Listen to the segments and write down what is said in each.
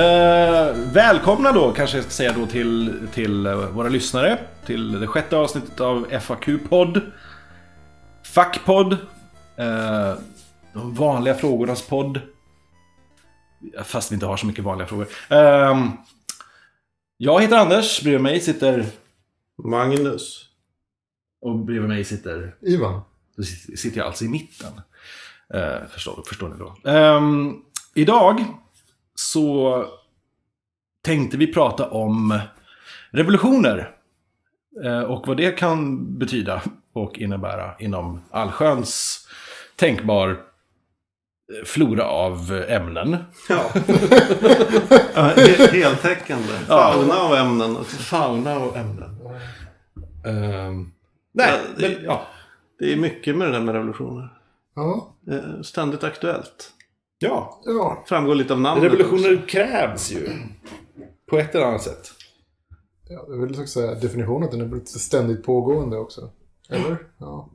Eh, välkomna då kanske jag ska säga då till, till eh, våra lyssnare. Till det sjätte avsnittet av FAQ-podd. Fackpodd. Eh, de vanliga frågornas podd. Fast vi inte har så mycket vanliga frågor. Eh, jag heter Anders, bredvid mig sitter... Magnus. Och bredvid mig sitter... Ivan. Då sit- sitter jag alltså i mitten. Eh, förstår, förstår ni då. Ehm, idag så tänkte vi prata om revolutioner. Eh, och vad det kan betyda och innebära inom allsköns tänkbar eh, flora av eh, ämnen. Ja. ja he- heltäckande. Fauna av ämnen. Fauna och ämnen. Ehm, nej, Ja, det- men ja. Det är mycket med det där med revolutioner. Ja. Är Ständigt aktuellt. Ja, Ja. Framgår lite av namnet. revolutioner krävs ju. På ett eller annat sätt. ja det är väl så att säga definitionen att den är ständigt pågående också. Eller? Ja.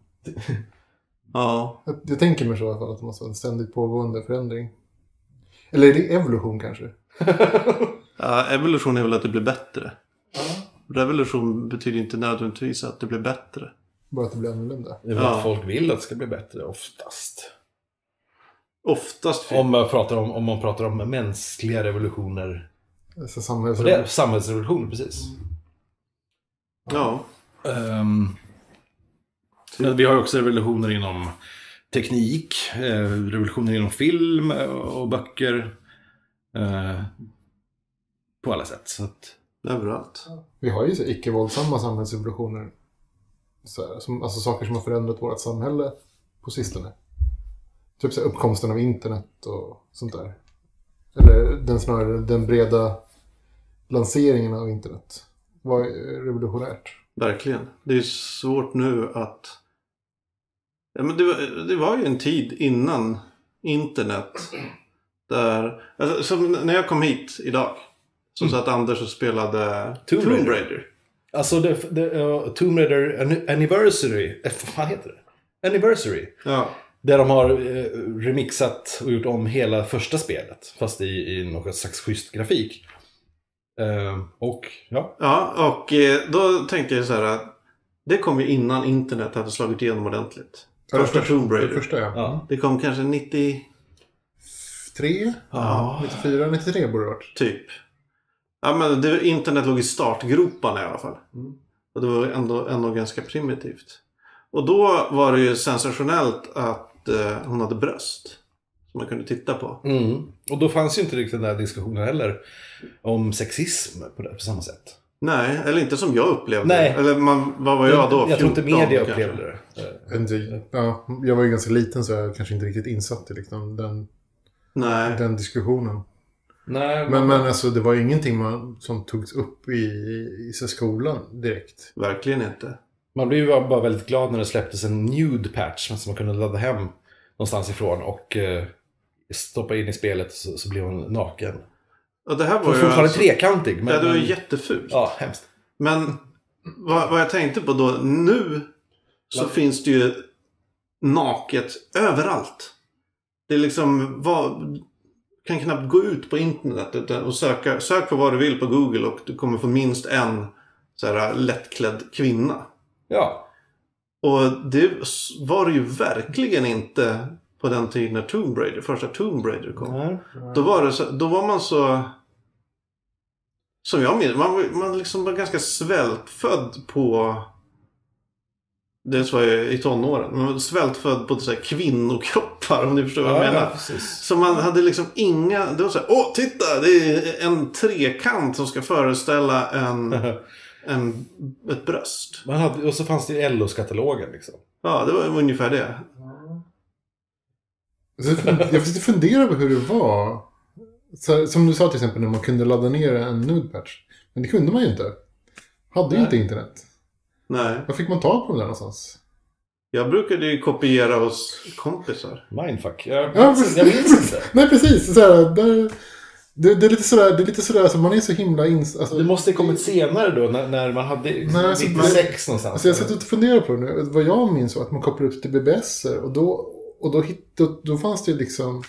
Ja. Jag, jag tänker mig så i alla fall att det måste vara en ständigt pågående förändring. Eller är det evolution kanske? ja. Evolution är väl att det blir bättre. Revolution betyder inte nödvändigtvis att det blir bättre. Bara att det blir annorlunda. Det är Ja. att folk vill att det ska bli bättre oftast. Oftast fel. Om man pratar om, om, man pratar om mänskliga revolutioner. Alltså samhälls... Och det samhällsrevolutioner, precis. Ja. Men vi har ju också revolutioner inom teknik, eh, revolutioner inom film eh, och böcker. eh, på alla sätt. Så att, Överallt. Vi har ju så icke-våldsamma samhällsrevolutioner. Så här, som, alltså saker som har förändrat vårt samhälle på sistone. Typ så uppkomsten av internet och sånt där. Eller den snarare den breda lanseringen av internet. var revolutionärt. Verkligen. Det är svårt nu att... Ja, men det, var, det var ju en tid innan internet. Där... Alltså, som när jag kom hit idag. Så satt Anders och spelade Tomb Tomb Raider. Raider. alltså, det, det, uh, Tomb Raider An- Anniversary. Eh, vad heter det? Anniversary. Ja. Där de har eh, remixat och gjort om hela första spelet. Fast i, i något slags schysst grafik. Eh, och ja, Ja, och eh, då tänkte jag så här. att Det kom ju innan internet hade slagit igenom ordentligt. Ja, det Första första- Tomb Det Raider. första ja. ja. Det kom kanske 90... 3? Ja. 94, 93 borde det varit. Typ. Ja men det, internet låg i startgroparna i alla fall. Mm. Och det var ändå, ändå ganska primitivt. Och då var det ju sensationellt att eh, hon hade bröst. Som man kunde titta på. Mm. Och då fanns ju inte riktigt den där diskussionen heller om sexism på, det, på samma sätt. Nej, eller inte som jag upplevde Nej. Eller man, vad var jag då? Jag tror inte 14 media kanske. upplevde det. Ja, jag var ju ganska liten så jag kanske inte riktigt insatt i liksom den, Nej. den diskussionen. Nej, Men, men alltså, det var ingenting man, som togs upp i, i så skolan direkt. Verkligen inte. Man blev ju bara väldigt glad när det släpptes en nude patch som man kunde ladda hem någonstans ifrån och eh, stoppa in i spelet så, så blev hon naken. Och det här Var var ju fortfarande alltså, trekantig. Men, Ja, det var ju jättefult. Ja, hemskt. Men vad, vad jag tänkte på då, nu så Ja. finns det ju naket överallt. Det är liksom, vad, kan knappt gå ut på internet och söka, sök på vad du vill på Google och du kommer få minst en så här, lättklädd kvinna. Ja. Och det var det ju verkligen inte på den tiden när Tomb Raider, första Tomb Raider kom. Då var, det så, då var man så... Som jag minns, man, man liksom var ganska svältfödd på... Dels var jag i tonåren. Man var svältfödd på så här kvinnokroppar om ni förstår vad jag Ja, menar. ja. Så man hade liksom inga... Det var så här, åh titta! Det är en trekant som ska föreställa en, en, ett bröst. Man hade, och så fanns det ju LOs-katalogen liksom. Ja, det var ungefär det. Så Jag försökte fundera på hur det var. Så, som du sa till exempel när man kunde ladda ner en nude patch. Men det kunde man ju inte. Hade ju inte internet. Nej. Var fick man tag på dem där någonstans? Jag brukade ju kopiera hos kompisar. Mindfuck. Jag, Ja, jag minns inte. Nej, precis. Så här, där, det, det är lite sådär, det är lite sådär, alltså, man är så himla ins... Alltså, Det måste ha kommit senare då när, när man hade Nej, alltså, 96 någonstans. Alltså jag satt och funderade på det nu. Vad jag minns var att man kopplade upp till BBS och då, och då, hitt, då, då fanns det liksom...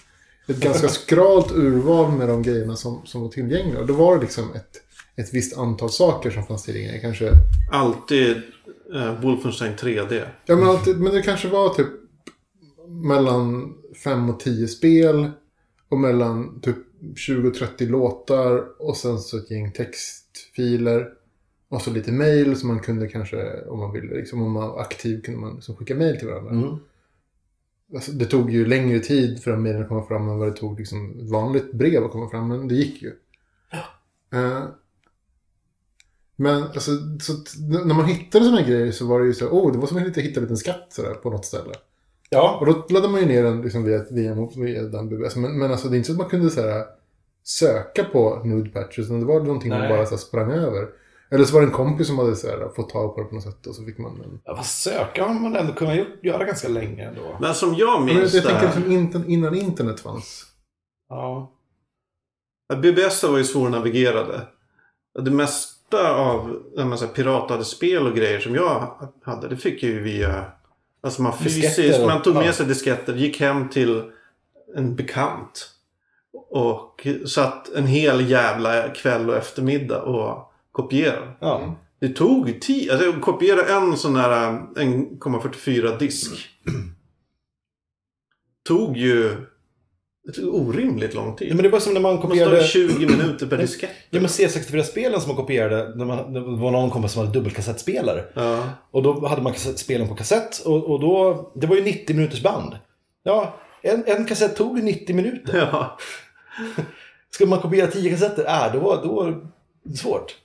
ett ganska skralt urval med de grejerna som, som var tillgängliga. Och då var det liksom ett, ett visst antal saker som fanns tillgängliga. Kanske, Alltid eh, Wolfenstein 3D. ja, men, alltid, men det kanske var typ mellan 5 och 10 spel. Och mellan typ 20 och 30 låtar. Och sen så ett gäng textfiler. Och så lite mail som man kunde kanske, om man ville, liksom, om man var aktiv kunde man liksom skicka mail till varandra. Mm. Alltså, det tog ju längre tid för en mejlen att komma fram än vad det tog liksom, ett vanligt brev att komma fram. Men det gick ju. Eh, men alltså, så, när man hittade sådana grejer så var det ju så oh, det var som att hitta en liten skatt sådär, på något ställe. Ja, Och då laddade man ju ner den liksom, via, via, via den BBS. Men, men alltså, det är inte så att man kunde så här, söka på nude patches. Utan det var någonting man Nej. bara så här, sprang över. Eller så var det en kompis som hade så här, fått tag på det på något sätt. Och så fick man en... ja vad söka har man ändå kunnat göra ganska länge ändå. Men som jag Men jag, minns jag det tänker liksom inten, innan internet fanns. Ja. BBS var ju svårnavigerade. Det mesta av när man piratade spel och grejer som jag hade, det fick jag ju via... Alltså man fysiskt, man tog med sig disketter, gick hem till en bekant. Och satt en hel jävla kväll och eftermiddag och kopierade. ja. Det tog tid. Alltså kopiera en sån där eh, 1,44 disk. Tog ju det tog orimligt lång tid. Ja, men det var som när man måste kopierade... ta 20 minuter per diskett. Ja men C64-spelen som man kopierade, när man, det var någon kompis som hade dubbelkassettspelare. Ja. Och då hade man spelen på kassett och, och då, det var ju 90 minuters band. Ja, en, en kassett tog ju 90 minuter. ja. Ska man kopiera 10 kassetter? Äh, då var, då var det svårt.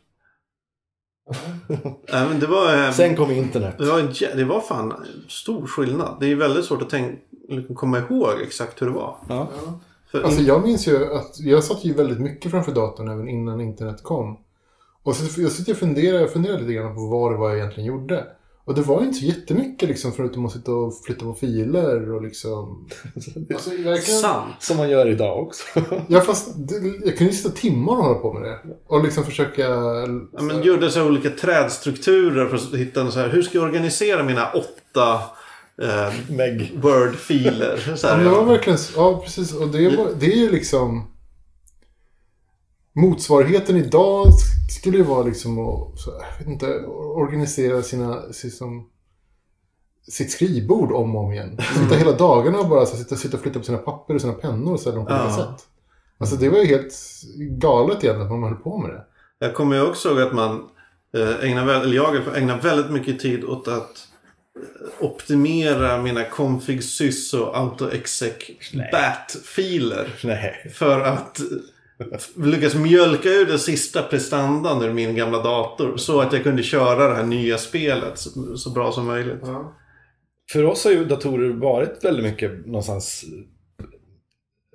Nej, men det var... eh, Sen kom internet. Det var, en, det var fan stor skillnad. Det är väldigt svårt att tänka, liksom komma ihåg exakt hur det var. Ja. För Alltså in, jag minns ju att jag satt ju väldigt mycket framför datorn även innan internet kom. Och så jag sitter och funderar, jag funderar lite grann på vad det var jag egentligen gjorde. Och det var inte så jättemycket liksom förutom att sitta och flytta på filer och liksom... Alltså, verkligen... sant. Som man gör idag också. Ja fast det, jag kunde ju sitta timmar och hålla på med det. Och liksom försöka... Ja, men gjorde så här olika trädstrukturer för att hitta en så här, hur ska jag organisera mina åtta eh, Meg. Word-filer? Så Ja, här, men det var ja. verkligen... Ja, precis. Och det, var, det är ju liksom... Motsvarigheten idag skulle ju vara liksom att, så, jag vet inte, organisera sina, liksom, sitt skrivbord om och om igen. Sitta hela dagarna och bara så, sitta, sitta och flytta på sina papper och sina pennor och ställa dem på Ja. olika sätt. Alltså det var ju helt galet egentligen att man höll på med det. Jag kommer ju också ihåg att man eh, ägnar, eller jag ägnar väldigt mycket tid åt att optimera mina config sys och autoexec bat-filer. För att lyckas mjölka ur den sista prestandan ur min gamla dator. Så att jag kunde köra det här nya spelet så, så bra som möjligt. För oss har ju datorer varit väldigt mycket någonstans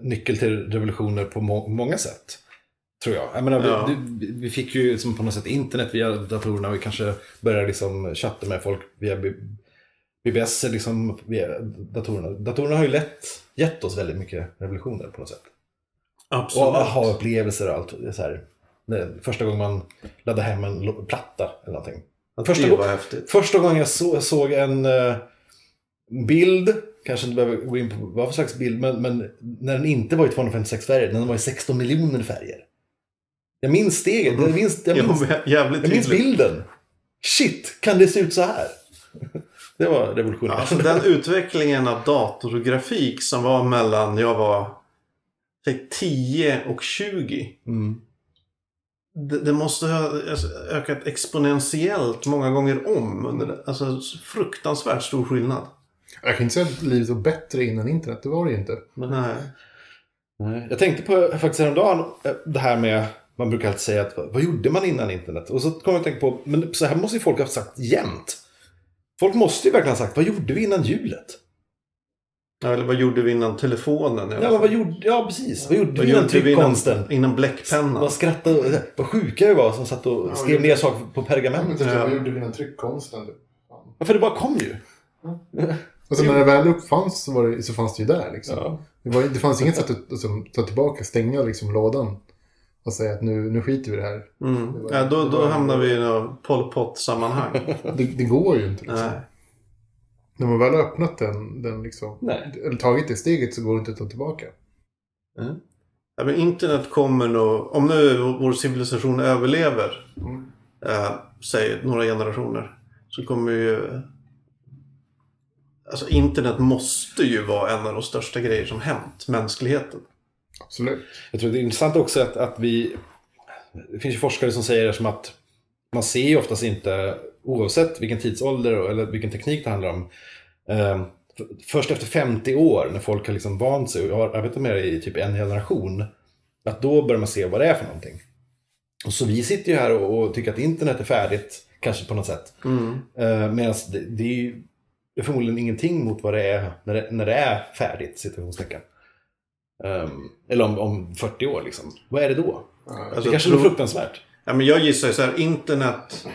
nyckel till revolutioner på må- många sätt. Tror jag. jag menar, Ja. vi, vi- fick ju som på något sätt internet via datorerna. Vi kanske började liksom chatta med folk via BBS liksom datorerna. Datorerna har ju lätt gett oss väldigt mycket revolutioner på något sätt. Och Absolut. aha-upplevelser och allt. Så här, första gången man laddade hem en platta eller någonting. Första det var häftigt. Första gången jag så, såg en eh, bild, kanske inte behöver gå in på vad för slags bild, men, men när den inte var i 256 färger, när den var i 16 miljoner färger. Jag minns steget, jag minns, jag minns, jag minns bilden. Shit, kan det se ut så här? Det var revolutionärt. Alltså den utvecklingen av dator och grafik som var mellan jag var säg, 10 och 20. Mm. Det, det måste ha alltså, ökat exponentiellt många gånger om. Under det. Alltså fruktansvärt stor skillnad. Jag kan inte säga att livet var bättre innan internet, det var det ju inte. Nej. Nej. Jag tänkte på faktiskt häromdagen eh, det här med, man brukar alltid säga att vad gjorde man innan internet? Och så kom jag att tänka på, men så här måste ju folk ha sagt jämt. Folk måste ju verkligen ha sagt, vad gjorde vi innan hjulet? Ja, eller vad gjorde vi innan telefonen? Ja, men vad gjorde, ja precis. Vad gjorde Vad vi innan vi innan, tryckkonsten? innan bläckpennan? Vad skrattade, vad sjuka vi var som satt och Ja, skrev ner saker på pergament. typ, Ja. Vad gjorde vi innan tryckkonsten? Fan. Ja, för det bara kom ju. Alltså när det väl uppfanns så, var det, så fanns det ju där liksom. Ja. Det, var, det fanns inget sätt att alltså, ta tillbaka, stänga liksom, lådan och säga att nu, nu skiter vi i det här. Mm. Det var- Ja, då, då hamnar vi i något Pol Pot-sammanhang. Det, det går ju inte. Liksom. Nej. När man väl har öppnat den, den liksom, Nej. eller tagit det steget så går det inte att ta tillbaka. Mm. Ja, men internet kommer nog, om nu vår civilisation överlever, Mm. eh, säg några generationer, så kommer ju... Alltså internet måste ju vara en av de största grejer som hänt mänskligheten. Absolut. Jag tror det är intressant också att, att vi... Det finns ju forskare som säger som att man ser ju oftast inte, oavsett vilken tidsålder eller vilken teknik det handlar om, eh, först efter 50 år när folk har liksom vant sig och har arbetat med det i typ en generation, att då börjar man se vad det är för någonting. Och så vi sitter ju här och, och tycker att internet är färdigt, kanske på något sätt. Eh, Medan det, det är ju förmodligen ingenting mot vad det är när det, när det är färdigt, situationstecken. Um, eller om, om 40 år liksom. Vad är det då? Alltså, det kanske är fruktansvärt. Ja, men jag gissar ju så här, internet,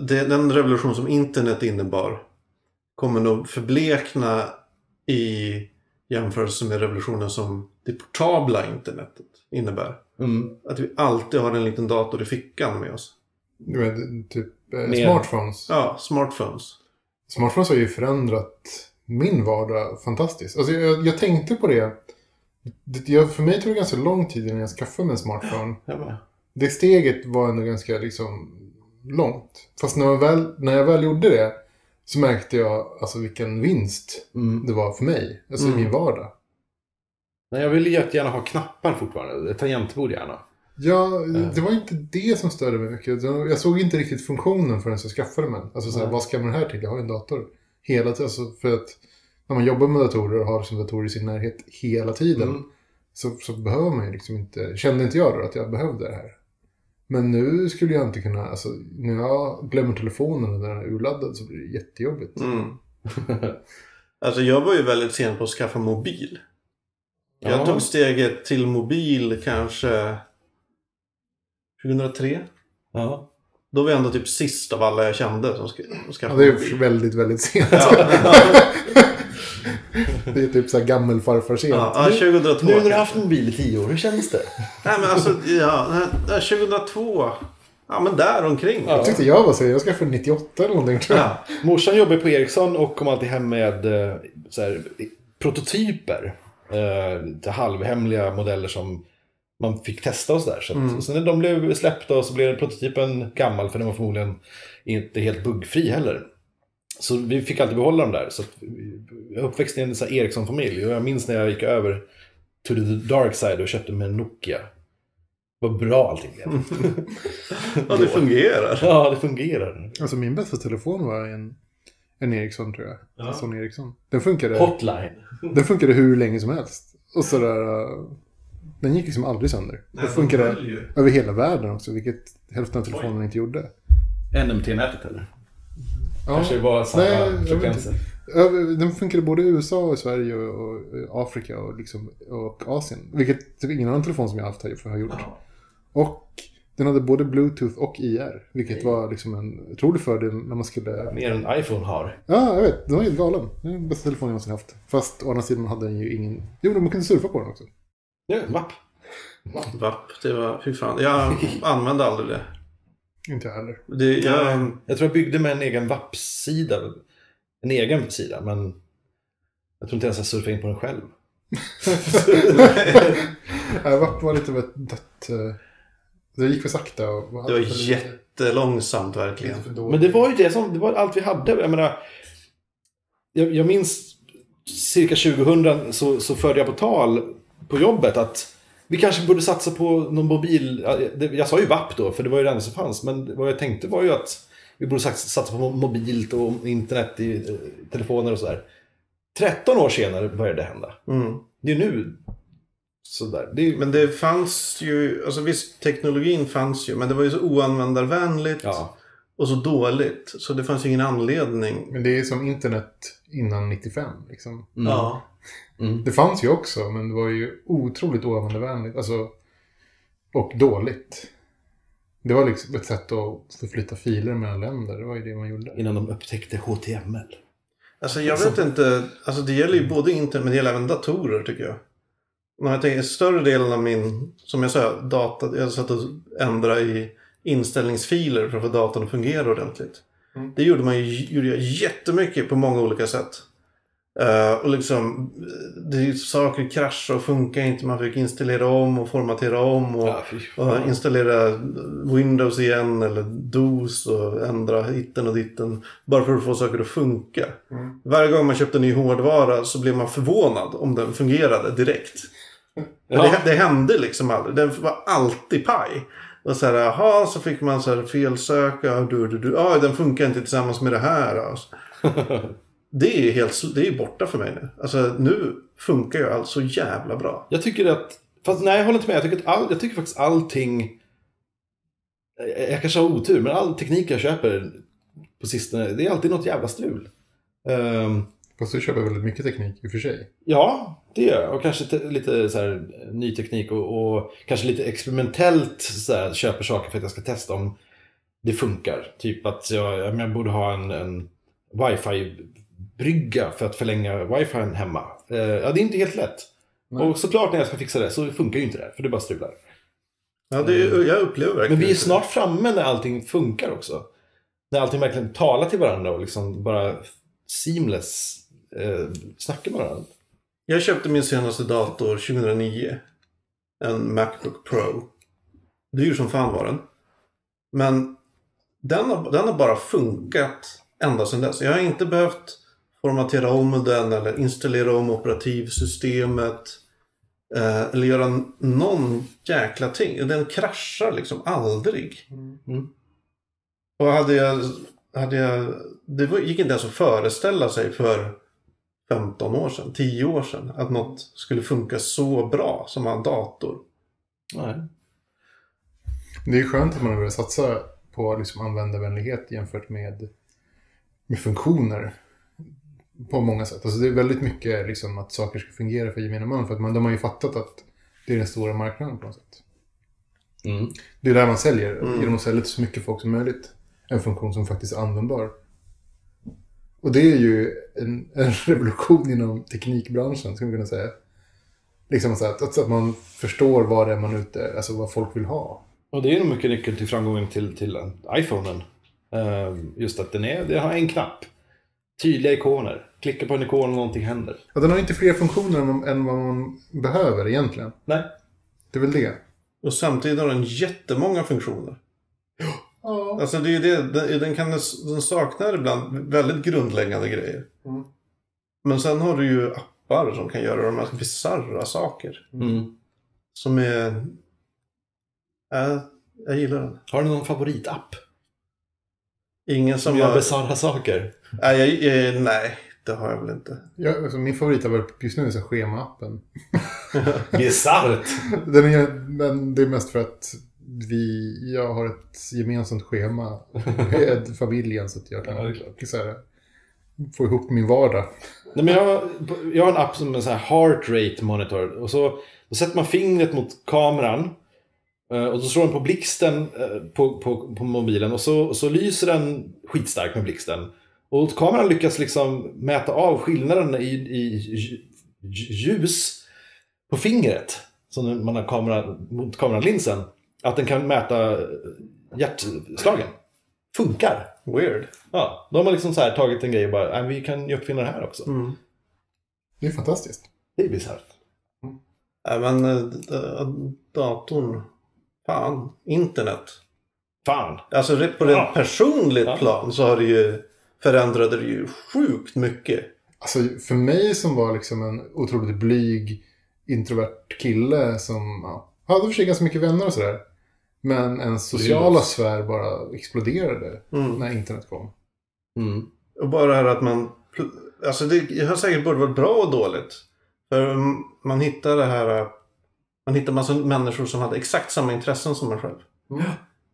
det, den revolution som internet innebar kommer nog förblekna i jämförelse med revolutionen som det portabla internetet innebär. Mm. Att vi alltid har en liten dator i fickan med oss. Du vet, typ eh, Med- smartphones. Ja, smartphones. Smartphones har ju förändrat min vardag fantastiskt. Alltså jag, jag tänkte på det. Det jag, för mig tog det ganska lång tid innan jag skaffade mig en smartphone. Det steget var ändå ganska liksom långt. Fast när, man väl, när jag väl gjorde det så märkte jag alltså vilken vinst Mm. det var för mig. Alltså Mm. i min vardag. Nej, jag vill jättegärna ha knappar fortfarande. Tangentbord gärna. Ja, det var inte det som störde mig mycket. Jag såg inte riktigt funktionen förrän jag skaffade mig. Alltså så här, vad ska man det här till? Jag har ju en dator. Hela tiden. Alltså för att när man jobbar med datorer och har sin dator i sin närhet hela tiden. Mm. Så, så behöver man ju liksom inte, kände inte jag då att jag behövde det här. Men nu skulle jag inte kunna, alltså när jag glömmer telefonen när den är urladdad så blir det jättejobbigt. Mm. Alltså jag var ju väldigt sen på att skaffa mobil. Jag Ja. tog steget till mobil kanske 2003. Ja. Då var jag ändå typ sist av alla jag kände som ska, som Ja, skaffade det är väldigt, väldigt sent. Ja, Det är typ så här gammelfarfar sent. ja, ja, 2002. Nu när du har haft mobil i tio år, hur känns det? Nej men alltså, ja, det här- 2002. Ja men där omkring. Ja. Jag tyckte jag var sen, jag skaffade 98 eller någonting tror jag. Ja. Morsan jobbar på Ericsson och kom alltid hem med eh, så här, prototyper. Eh, halvhemliga modeller som man fick testa och sådär. Så att, Mm. sen när de blev släppta och så blev prototypen gammal för den var förmodligen inte helt buggfri heller. Så vi fick alltid behålla dem där. Så jag är uppväxt i en Ericsson-familj och jag minns när jag gick över to the dark side och köpte mig en Nokia. Vad bra allting blev. ja, det fungerar. ja, det fungerar. Alltså min bästa telefon var en, en Ericsson tror jag. Ja. En Sony Ericsson. Den funkade, Hotline. den funkade hur länge som helst. Och sådär, uh, den gick liksom aldrig sönder. Den funkade över hela världen också, vilket hälften av telefonerna inte gjorde. NMT-nätet eller? Ja, Kanske det var samma Nej, frekvenser. den funkade både i USA och Sverige och, Afrika och, liksom, och Asien. Vilket typ ingen annan telefon som jag haft har, har gjort. Och den hade både Bluetooth och IR. Vilket var liksom en otrolig fördel när man skulle... Mer än iPhone har. Ja, jag vet. Den var helt galen. Det är den bästa telefonen jag någonsin haft. Fast å andra sidan hade den ju ingen... Jo, man kunde surfa på den också. Ja, vapp. Vapp, det var, fy fan. Jag använde aldrig det. Inte jag heller. det jag, Jag tror jag byggde med en egen vapp-sida. En egen sida, men jag tror inte ens jag surfade in på den själv. Jag var, var lite av ett dött... eh, Det gick för sakta. Och det var jättelångsamt verkligen. Men det var ju det som, det var allt vi hade. Jag menar, jag, jag minns cirka 2000 så, så förde jag på tal på jobbet att vi kanske borde satsa på någon mobil... Jag sa ju VAP då, för det var ju det enda som fanns. Men vad jag tänkte var ju att vi borde sats- satsa på mobilt och internet i eh, telefoner och sådär. 13 år senare började det hända. Mm. Det är nu sådär. Det är, Men det fanns ju, alltså visst teknologin fanns ju, men det var ju så oanvändarvänligt ja. och så dåligt. Så det fanns ju ingen anledning. Men det är som internet innan 95. Liksom. Mm. Ja. Mm. Det fanns ju också, men det var ju otroligt oanvändarvänligt. Alltså, och dåligt. Det var liksom ett sätt att förflytta filer mellan länder. Det var ju det man gjorde. Innan de upptäckte HTML. Alltså jag vet inte, alltså det gäller ju både internet men det gäller även datorer tycker jag. När jag tänker större delen av min, som jag sa, data, jag satt och ändrade i inställningsfiler för att få datorn att fungera ordentligt. Mm. Det gjorde man ju gjorde jag jättemycket på många olika sätt. Eh, och liksom, det, saker kraschar och funkar inte. Man fick installera om och formatera om. Och, Ja, och installera Windows igen eller DOS och ändra hitten och ditten. Bara för att få saker att funka. Varje gång man köpte ny hårdvara så blev man förvånad om den fungerade direkt. Ja. Det, det hände liksom aldrig. Den var alltid paj. Och så här, jaha, så fick man så här felsöka. Du, du, du. Ja, den funkar inte tillsammans med det här. Alltså. Det är helt det är borta för mig nu. Alltså nu funkar ju allt så jävla bra. Jag tycker att, fast nej jag håller inte med. Jag tycker, att all, jag tycker faktiskt allting, jag, kanske har otur, men all teknik jag köper på sistone, det är alltid något jävla strul. Ehm, Fast du köper väldigt mycket teknik i och för sig. ja, det gör jag. Och kanske te- lite så här, ny teknik och, och kanske lite experimentellt så här, köper saker för att jag ska testa om det funkar. Typ att jag, jag, jag borde ha en, en wifi-brygga för att förlänga wifi hemma. Eh, ja, det är inte helt lätt. Nej. Och såklart när jag ska fixa det så funkar ju inte det, för det bara strular. Ja, det är, jag upplever verkligen Men vi är snart framme när allting funkar också. När allting verkligen talar till varandra och liksom bara seamless eh, snackar med varandra. Jag köpte min senaste dator 2009. En Macbook Pro. Dyr som fan var den. Men den har, den har bara funkat ända sedan dess. Jag har inte behövt formatera om den eller installera om operativsystemet. Eh, eller göra någon jäkla ting. Den kraschar liksom aldrig. Mm. Och hade jag, hade jag... Det gick inte ens att föreställa sig för 15 år sedan, 10 år sedan. Att något skulle funka så bra som en dator. Nej. Det är skönt att man har börjat satsa på liksom användarvänlighet jämfört med, med funktioner. På många sätt. Alltså det är väldigt mycket liksom att saker ska fungera för gemene man. För att man, de har ju fattat att det är den stora marknaden på något sätt. Mm. Det är där man säljer. Mm. Genom att sälja till så mycket folk som möjligt. En funktion som faktiskt är användbar. Och det är ju en, en revolution inom teknikbranschen, skulle man kunna säga. Liksom så att, att, att man förstår vad det är man ute, alltså vad folk vill ha. Och det är nog mycket nyckeln till framgången till, till iPhonen. Eh, just att den, är, den har en knapp. Tydliga ikoner. Klicka på en ikon och någonting händer. Ja, den har inte fler funktioner än, än vad man behöver egentligen. Nej. Det är väl det. Och samtidigt har den jättemånga funktioner. Ja. Alltså det är ju det, den, den, kan, den saknar ibland väldigt grundläggande grejer. Mm. Men sen har du ju appar som kan göra de här bisarra saker. Mm. Som är... Äh, jag gillar den. Har du någon favoritapp? Ingen Som som gör har... bisarra saker? Nej, jag, jag, nej, det har jag väl inte. Ja, alltså min favoritapp just nu är så schemaappen. Bisarrt! Den är, men det är mest för att vi, jag har ett gemensamt schema med familjen så att jag Ja, är kan klart. så här, få ihop min vardag. Nej, men jag, har, jag har en app som är sån här heart rate monitor. Och så då sätter man fingret mot kameran. Eh, Och så slår den på blixten eh, på, på, på mobilen. Och så, så lyser den skitstarkt med blixten. Och kameran lyckas liksom mäta av skillnaden i, i lj- ljus på fingret. Så när man har kamera, mot kameralinsen. Att den kan mäta hjärtslagen. Funkar. Weird. Ja, de har liksom så här tagit en grej och bara, "Nej, vi kan ju uppfinna det här också. Mm. Det är fantastiskt. Det är bisarrt. Nej, men äh, datorn... Fan, internet. Fan. Alltså på ett Ja. personligt Ja. plan så har det ju förändrade det ju sjukt mycket. Alltså för mig som var liksom en otroligt blyg, introvert kille som ja, hade för sig ganska mycket vänner och sådär. Men en sociala sfär bara exploderade Mm. när internet kom. Mm. Och bara det här att man... Alltså det har säkert både varit bra och dåligt. För man hittar det här... Man hittar massa människor som hade exakt samma intressen som man själv. Mm.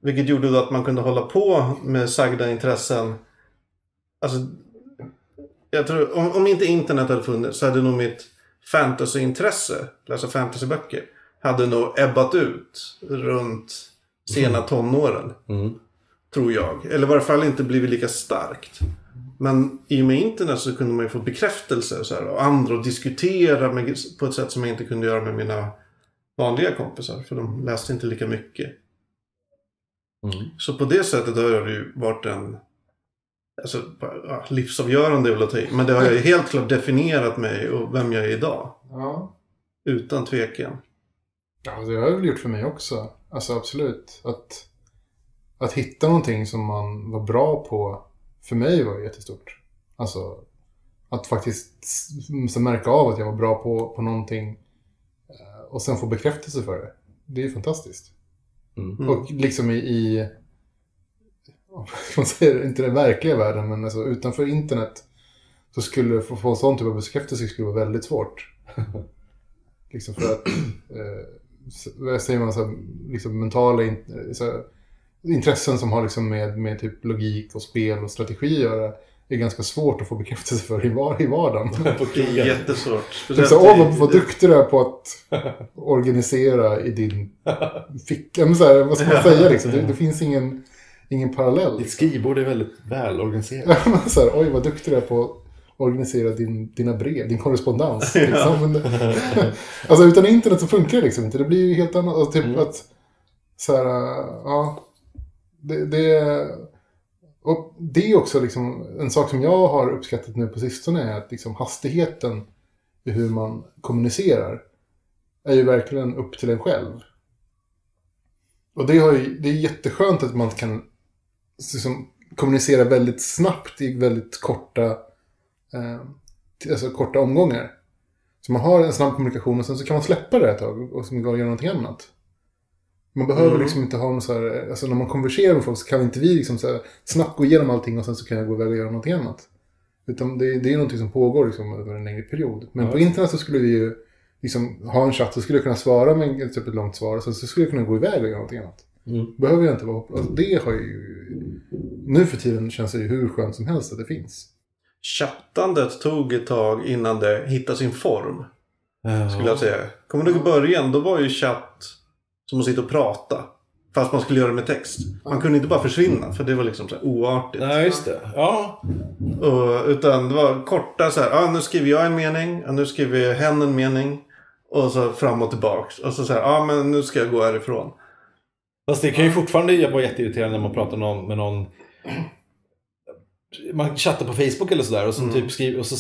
Vilket gjorde då att man kunde hålla på med sagda intressen. Alltså... Jag tror, om, om inte internet hade funnits så hade nog mitt fantasyintresse, läsa fantasyböcker, hade nog ebbat ut runt sena tonåren. Mm. Tror jag. Eller i varje fall inte blivit lika starkt. Men i och med internet så kunde man ju få bekräftelse och, så här, och andra och diskutera med, på ett sätt som jag inte kunde göra med mina vanliga kompisar. För de läste inte lika mycket. Mm. Så på det sättet har det ju varit en Alltså, ja, livsavgörande väl att ta i, Men det har ju helt klart definierat mig och vem jag är idag. Ja. Utan tvekan. Ja, det har det väl gjort för mig också. Alltså absolut. Att, att hitta någonting som man var bra på, för mig var jättestort. Alltså, att faktiskt märka av att jag var bra på, på någonting och sen få bekräftelse för det. Det är ju fantastiskt. Mm. Och liksom i, i man säga, inte den verkliga världen, men alltså utanför internet så skulle få, få sån typ av bekräftelse skulle vara väldigt svårt. liksom för att, eh, säger man, så här, liksom mentala in, så här, intressen som har liksom med, med typ logik och spel och strategi att göra är ganska svårt att få bekräftelse för i, var, i vardagen. Det är jättesvårt. Typ så, åh, vad, vad duktig du är på att organisera i din ficka. Men så här, vad ska man säga liksom? Det, det finns ingen, ingen parallell. Ditt skrivbord är väldigt välorganiserat. Så här, oj, vad duktig du är på att organisera din, dina brev, din korrespondens. Liksom. Alltså utan internet så funkar det liksom inte. Det blir ju helt annat. Alltså, typ att, så här, ja, det, det, och det är också liksom, en sak som jag har uppskattat nu på sistone är att liksom, hastigheten i hur man kommunicerar är ju verkligen upp till en själv. Och det, har ju, det är jätteskönt att man kan liksom, kommunicera väldigt snabbt i väldigt korta, eh, alltså korta omgångar. Så man har en snabb kommunikation och sen så kan man släppa det ett tag och gå och göra någonting annat. Man behöver Mm. liksom inte ha någon så här, alltså när man konverserar med folk så kan inte vi liksom så här snabbt gå igenom allting och sen så kan jag gå iväg och göra någonting annat. Utan det, det är någonting som pågår liksom över en längre period. Men Ja. på internet så skulle vi ju liksom ha en chatt så skulle jag kunna svara med ett, typ ett långt svar och sen så skulle jag kunna gå iväg och göra någonting annat. Mm. Behöver jag inte vara... Alltså det har ju... Nu för tiden känns det ju hur skönt som helst att det finns. Chattandet tog ett tag innan det hittade sin form. Ja. Skulle jag säga. Kommer du ihåg början? Då var ju chatt som att sitta och prata. Fast man skulle göra det med text. Man kunde inte bara försvinna för det var liksom så oartigt. Nej, just det. Ja. Och, utan det var korta så här. Ah, nu skriver jag en mening. Ah, nu skriver hen en mening. Och så fram och tillbaks. Och så så här. Ah, men nu ska jag gå härifrån. Fast det kan ju fortfarande vara jätteirriterande när man pratar någon, med någon... Man chattar på Facebook eller sådär och så, typ skriver, och så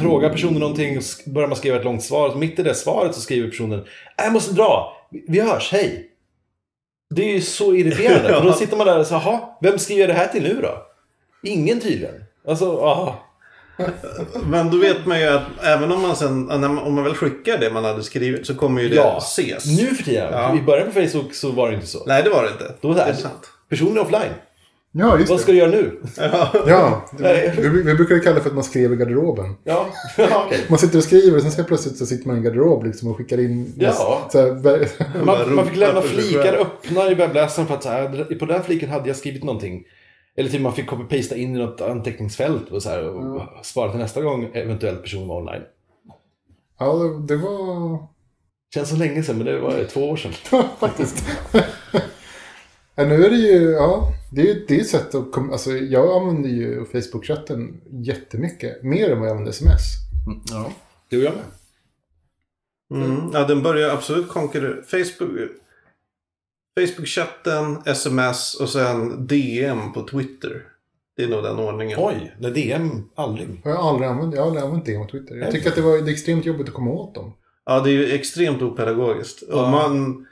frågar personen någonting och börjar man skriva ett långt svar. Och mitt i det svaret så skriver personen "Äh, Jag måste dra, vi- hörs, hej. Det är ju så irriterande. För då sitter man där och säger, jaha, vem skriver det här till nu då? Ingen tydligen. Alltså, aha. Men då vet man ju att även om man sen, om man väl skickar det man hade skrivit så kommer ju det Ja, ses. nu för tiden. Ja. I början på Facebook så var det inte så. Nej, det var det inte. Då var det det är sant. personen är offline. Ja, just Vad ska du göra nu? Ja, vi, vi brukar kalla det för att man skrev i garderoben. Ja, ja okej. Man sitter och skriver och sen så plötsligt så sitter man i en garderob liksom och skickar in... Ja. Så här, Man, man fick lämna flikar öppna i webbläsaren för att så här, på den här fliken hade jag skrivit någonting. Eller typ man fick copy-pasta in i något anteckningsfält och, så här, och spara till nästa gång eventuellt personen var online. ja, det var Känns så länge sedan, men det var två år sedan. faktiskt. ja, nu är det ju, ja, det är ju ett sätt att kom, alltså jag använder ju Facebook-chatten jättemycket. Mer än vad jag använder sms. Ja, det och jag med. Mm. Ja, den börjar absolut konkurrera. Facebook, Facebook-chatten, sms och sen DM på Twitter. Det är nog den ordningen. Oj, det är DM aldrig. Jag har aldrig använt, jag har aldrig använt det på Twitter. Jag tycker att det var det extremt jobbigt att komma åt dem. Ja, det är ju extremt opedagogiskt. Och Ja. man,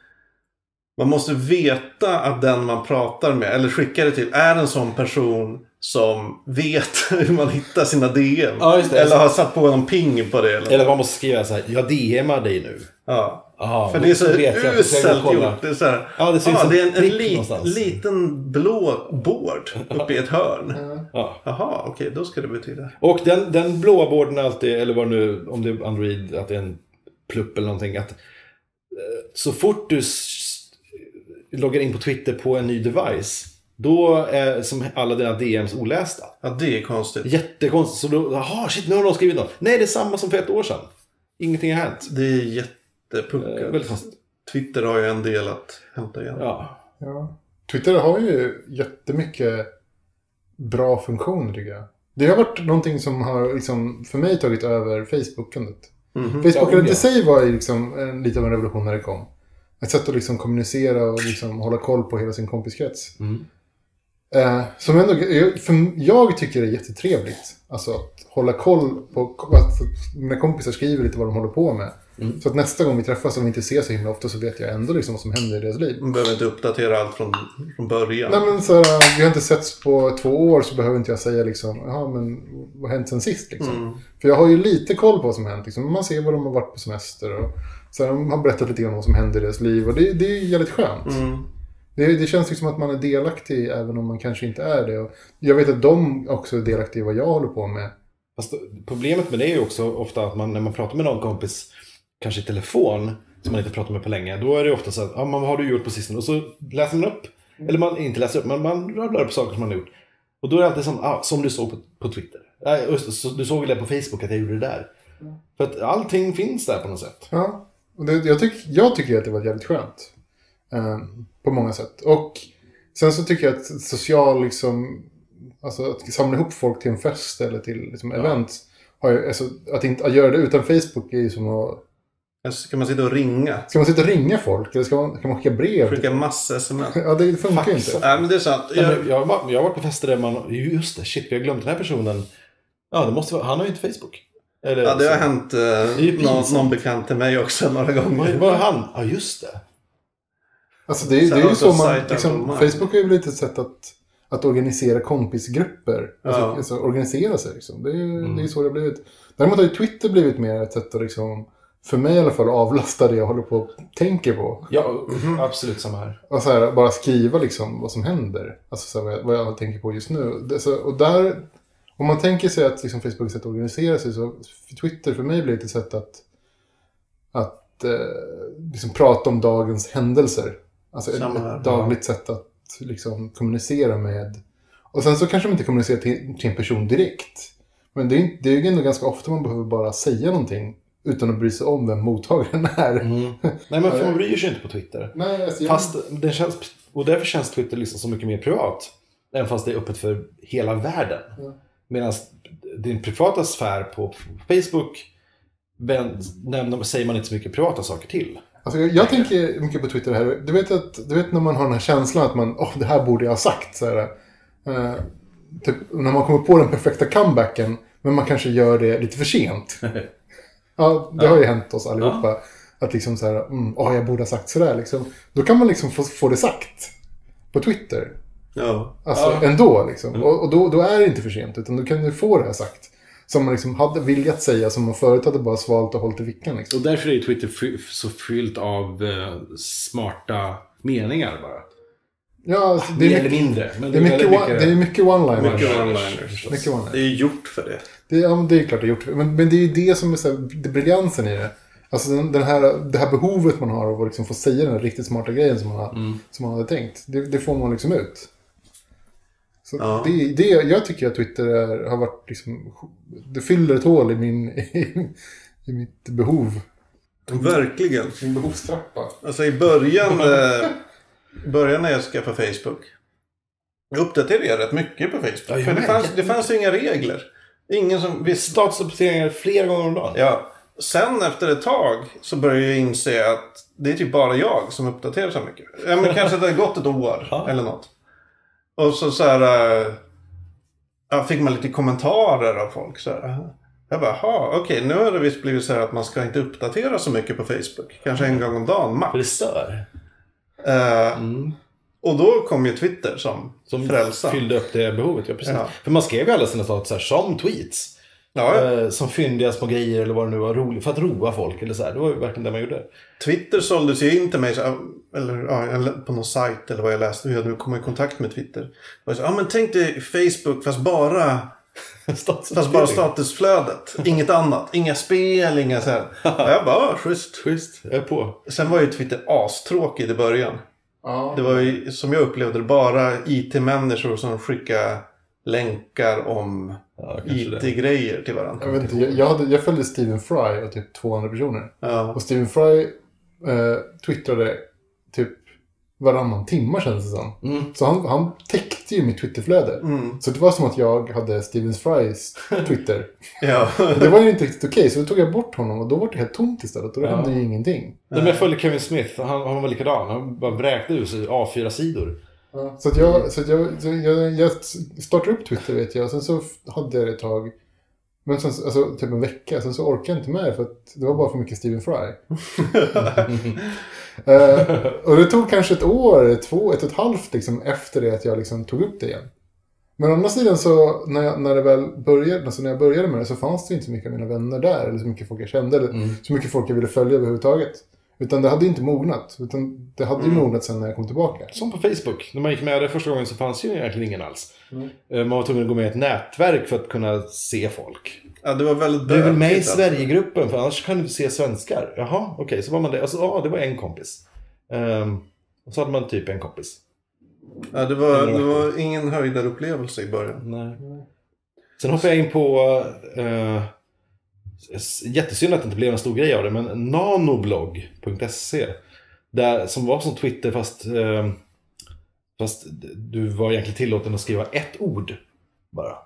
man måste veta att den man pratar med, eller skickar det till, är en sån person som vet hur man hittar sina DM. Ja, just det. Eller har satt på någon ping på det. Eller, Eller man måste skriva så här, jag DMar dig nu. ja. Aha, För det är så uselt gjort. Det är, så här, Ja, det en det är en, en någonstans. liten blå board uppe i ett hörn. Ja. Jaha, okej, då ska det betyda. Och den, den blåa borden är alltid, eller vad nu, om det är Android, att det är en plupp eller någonting. Att, eh, så fort du loggar in på Twitter på en ny device, då är som alla dina DMs olästa. Ja, det är konstigt. Jättekonstigt. Så då, jaha, shit, nu har någon skrivit något. Nej, det är samma som för ett år sedan. Ingenting har hänt. Det är Eh, jättepuckat. väldigt konstigt. Twitter har ju en del att hämta igen. Ja. Ja. Twitter har ju jättemycket bra funktioner tycker jag. Det har varit någonting som har liksom, för mig tagit över Facebookandet. Mhm. Facebookandet Ja, i sig var ju liksom en, lite av en revolution när det kom. Ett sätt att liksom kommunicera och liksom hålla koll på hela sin kompiskrets. Mm. Eh, som ändå, för jag tycker det är jättetrevligt. Alltså att hålla koll på att mina kompisar skriver lite vad de håller på med. Så att nästa gång vi träffas, om vi inte ses så himla ofta, så vet jag ändå liksom vad som händer i deras liv. Man behöver inte uppdatera allt från, från början. Nej men så här, vi har inte setts på två år så behöver inte jag säga liksom, jaha men vad har hänt sen sist liksom? Mm. För jag har ju lite koll på vad som har hänt liksom. Man ser var de har varit på semester och så här, de har berättat lite grann om vad som händer i deras liv och det, det är jävligt skönt. Mm. Det, det känns liksom att man är delaktig även om man kanske inte är det. Och jag vet att de också är delaktiga i vad jag håller på med. Fast problemet med det är ju också ofta att man, när man pratar med någon kompis, kanske i telefon, som man inte pratat med på länge, då är det ofta så att, ja, men vad har du gjort på sistone? Och så läser man upp, eller man inte läser upp, men man rabblar upp saker som man har gjort. Och då är det alltid som, ah, som du såg på, på Twitter. Det, så, du såg väl det på Facebook att jag gjorde det där. För att allting finns där på något sätt. Ja, och det, jag, tyck, jag tycker att det var jävligt skönt. Eh, på många sätt. Och sen så tycker jag att social, liksom, alltså att samla ihop folk till en fest eller till liksom, event. Har ju, alltså, att, inte, att göra det utan Facebook är ju som att... Ska man sitta och ringa? Ska man sitta och ringa folk? Eller ska man, kan man skicka brev? Skicka massa sms? Ja, det funkar ju inte. Nej, men det är sant. Ja, Jag, jag, har varit- jag har varit på fester där man, just det, shit, vi har glömt den här personen. Ja, det måste vara, han har ju inte Facebook. Eller, ja, det har så- hänt eh, någon, någon bekant till mig också några gånger. vad är han? Ja, just det. Alltså det, det är ju så man... Liksom, Facebook är ju lite ett sätt att, att organisera kompisgrupper. Alltså, Ja. alltså organisera sig liksom. Det är ju Mm. så det har blivit. Däremot har ju Twitter blivit mer ett sätt att liksom... För mig i alla fall avlasta det jag håller på och tänker på. Ja, absolut samma här. Och så här, bara skriva liksom vad som händer. Alltså så här, vad, jag, vad jag tänker på just nu. Det, så, och där... Om man tänker sig att liksom, Facebook är ett sätt att organisera sig så Twitter för mig blir ett sätt att, att eh, liksom prata om dagens händelser. Alltså ett, ett dagligt sätt att liksom, kommunicera med. Och sen så kanske man inte kommunicerar till, till en person direkt. Men det är, det är ju ändå ganska ofta man behöver bara säga någonting utan att bry sig om vem mottagaren är. Nej, men för man bryr sig inte på Twitter. Nej, alltså, jag- Fast den känns, och därför känns Twitter liksom så mycket mer privat. Även fast det är öppet för hela världen. Ja. Medan din privata sfär på Facebook nämner, säger man inte så mycket privata saker till. Alltså, jag, jag tänker mycket på Twitter här. Du vet, att, du vet när man har den här känslan att man, åh, det här borde jag ha sagt. Så här, eh, typ, när man kommer på den perfekta comebacken, men man kanske gör det lite för sent. ja, det har ju hänt oss allihopa. Att liksom så här, mm, åh, jag borde ha sagt sådär. Liksom. Då kan man liksom få, få det sagt. På Twitter. Ja. Alltså Ja. ändå liksom. Och, och då, då är det inte för sent, utan då kan du få det här sagt. Som man liksom hade viljat säga, som man förut hade bara svalt och hållit i fickan. Liksom. Och därför är Twitter fy- så fyllt av eh, smarta meningar bara. Ja, alltså, det Mer är mycket, mindre. Men det är mycket, one- det är mycket one-liners. Mycket one-liners. Mycket one-liners. Det är gjort för det. Det, ja, men det är klart det är gjort. Men, men det är ju det som är så här, det är briljansen i det. Alltså den, den här, det här behovet man har av att liksom få säga den här riktigt smarta grejen som man, har, som man hade tänkt. Det, det får man liksom ut. Så Ja. det, det, jag tycker att Twitter är, har varit liksom, det fyller ett hål i min, i, i mitt behov. Verkligen. Min behovstrappa. Alltså i början, eh, i början när jag skaffade Facebook. Jag uppdaterade jag rätt mycket på Facebook. Ja, för det fanns, det fanns ju inga regler. Ingen som visste. Statusuppdateringar flera gånger om dagen. Ja. Sen efter ett tag så började jag inse att det är typ bara jag som uppdaterar så mycket. Ja, men kanske det har gått ett år eller något. Och så, så här, ja, fick man lite kommentarer av folk. Så här. Jag bara, jaha, okej, nu har det visst blivit så här att man ska inte uppdatera så mycket på Facebook. Kanske en gång om dagen, max. För det stör. Eh, Mm. Och då kom ju Twitter som, Som frälsa. fyllde upp det behovet. Ja, precis. Ja. För man skrev ju alla sina statusar som tweets. Ja, ja. Eh, som fyndiga små grejer eller vad det nu var. Roligt, för att roa folk eller så här. Det var ju verkligen det man gjorde. Twitter såldes ju in till mig, så, eller ja, på någon sajt eller vad jag läste, hur jag nu kom i kontakt med Twitter. Ja men tänk dig Facebook fast bara, fast bara statusflödet. Inget annat. Inga spel, inga så här. Och jag bara, ja, schysst. Schysst, jag är på. Sen var ju Twitter astråkig i början. Ja. Det var ju, som jag upplevde bara IT-människor som skickade länkar om Ja. IT-grejer till varandra. Jag, vet inte, jag, jag, hade, jag följde Stephen Fry och typ två andra personer. Ja. Och Stephen Fry eh, twittrade typ varannan timma kändes det som. Mm. Så han, han täckte ju mitt Twitterflöde. Mm. Så det var som att jag hade Stephen Frys Twitter. Ja. Det var ju inte riktigt okej, så då tog jag bort honom och då var det helt tomt istället. Och då Ja. hände ju ingenting. Nej, men jag följde Kevin Smith. Han, han var likadan. Han bara vräkte ur sig A4-sidor. Ja, så att jag, så jag, jag, jag startade upp Twitter vet jag, och sen så hade jag det ett tag. Men sen, så- alltså typ en vecka, sen så orkade jag inte med för att det var bara för mycket Stephen Fry. Eh, och det tog kanske ett år, två, ett och ett halvt liksom, efter det att jag liksom tog upp det igen. Men å andra sidan så när, jag, när, det väl började, alltså när jag började med det så fanns det inte så mycket av mina vänner där. Eller så mycket folk jag kände. Eller så mycket folk jag ville följa överhuvudtaget. Utan det hade ju inte mognat. Utan det hade ju mognat sen när jag kom tillbaka. Som på Facebook. När man gick med det första gången så fanns ju egentligen ingen alls. Eh, Man var tvungen att gå med i ett nätverk för att kunna se folk. Ja, det var väldigt Du är väl med i alltså. Sverigegruppen för annars kan du se svenskar. Jaha, okej, så var man det. Alltså, ja, det var en kompis. Ehm, och så hade man typ en kompis. Ja, det, var, det var ingen höjdarupplevelse i början. Nej. Sen hoppade jag in på... Uh, jättesynd att det inte blev en stor grej av det, men nanoblogg.se. Där, som var som Twitter fast... eh, fast du var egentligen tillåten att skriva ett ord bara.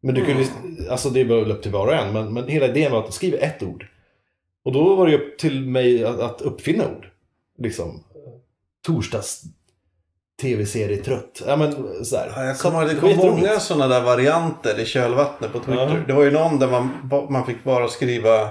Men du kunde, alltså det var upp till var och en, men, men hela idén var att skriva ett ord. Och då var det upp till mig att, att uppfinna ord. Liksom. Torsdags tv-serie trött. Ja men sådär. Ja, jag kommer det kom många sådana där varianter i kölvattnet på Twitter. Ja. Det var ju någon där man, man fick bara skriva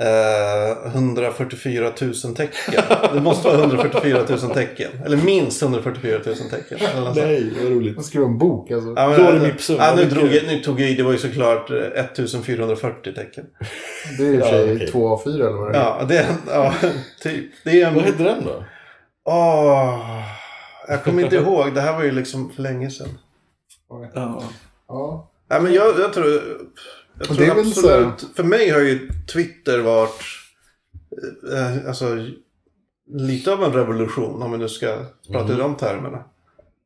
eh, 144 000 tecken. Det måste vara 144 000 tecken. Eller minst 144 000 tecken. Nej, vad roligt. Jag skrev en bok alltså. Ja, men, Då är det Mipsum. Ja, nu, drog jag, nu tog jag i, det var ju såklart eh, 1440 tecken. Det är i och för Ja, sig okej. två av fyra eller vad det är. Ja, det, ja typ. Det är en... Vad hette den då? Åh, jag kommer inte ihåg. Det här var ju liksom för länge sedan. Ja. Ja. Nej, men jag, jag tror... Jag tror väl så absolut... För mig har ju Twitter varit... Eh, alltså, lite av en revolution om vi nu ska prata i de termerna.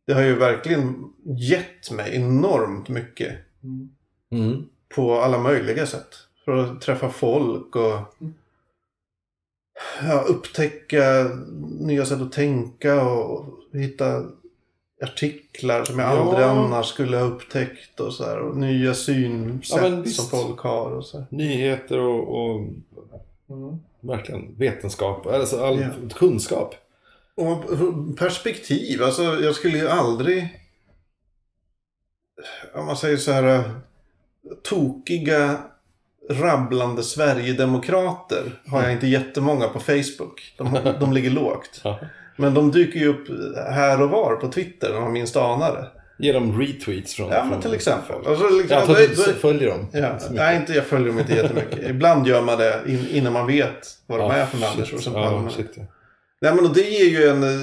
Det har ju verkligen gett mig enormt mycket Mm. på alla möjliga sätt. För att träffa folk och ja, upptäcka nya sätt att tänka och hitta artiklar som jag Ja. aldrig annars skulle ha upptäckt och så här. Och nya synsätt Ja, som folk har och så här. Nyheter och, och Mm. verkligen vetenskap, alltså all Ja. kunskap. Och perspektiv, alltså jag skulle ju aldrig... Om man säger så här... Tokiga rabblande Sverigedemokrater har jag inte jättemånga på Facebook. De, de ligger lågt. Men de dyker ju upp här och var på Twitter när man minst anar det. Ge dem retweets från... Ja, men till exempel. Alltså, liksom, Jag antar då- att du följer dem. Ja, nej, inte, jag följer dem inte jättemycket. Ibland gör man det in, innan man vet vad de är för människor. Som ja, shit, ja. Nej, men och det ger ju en... eh,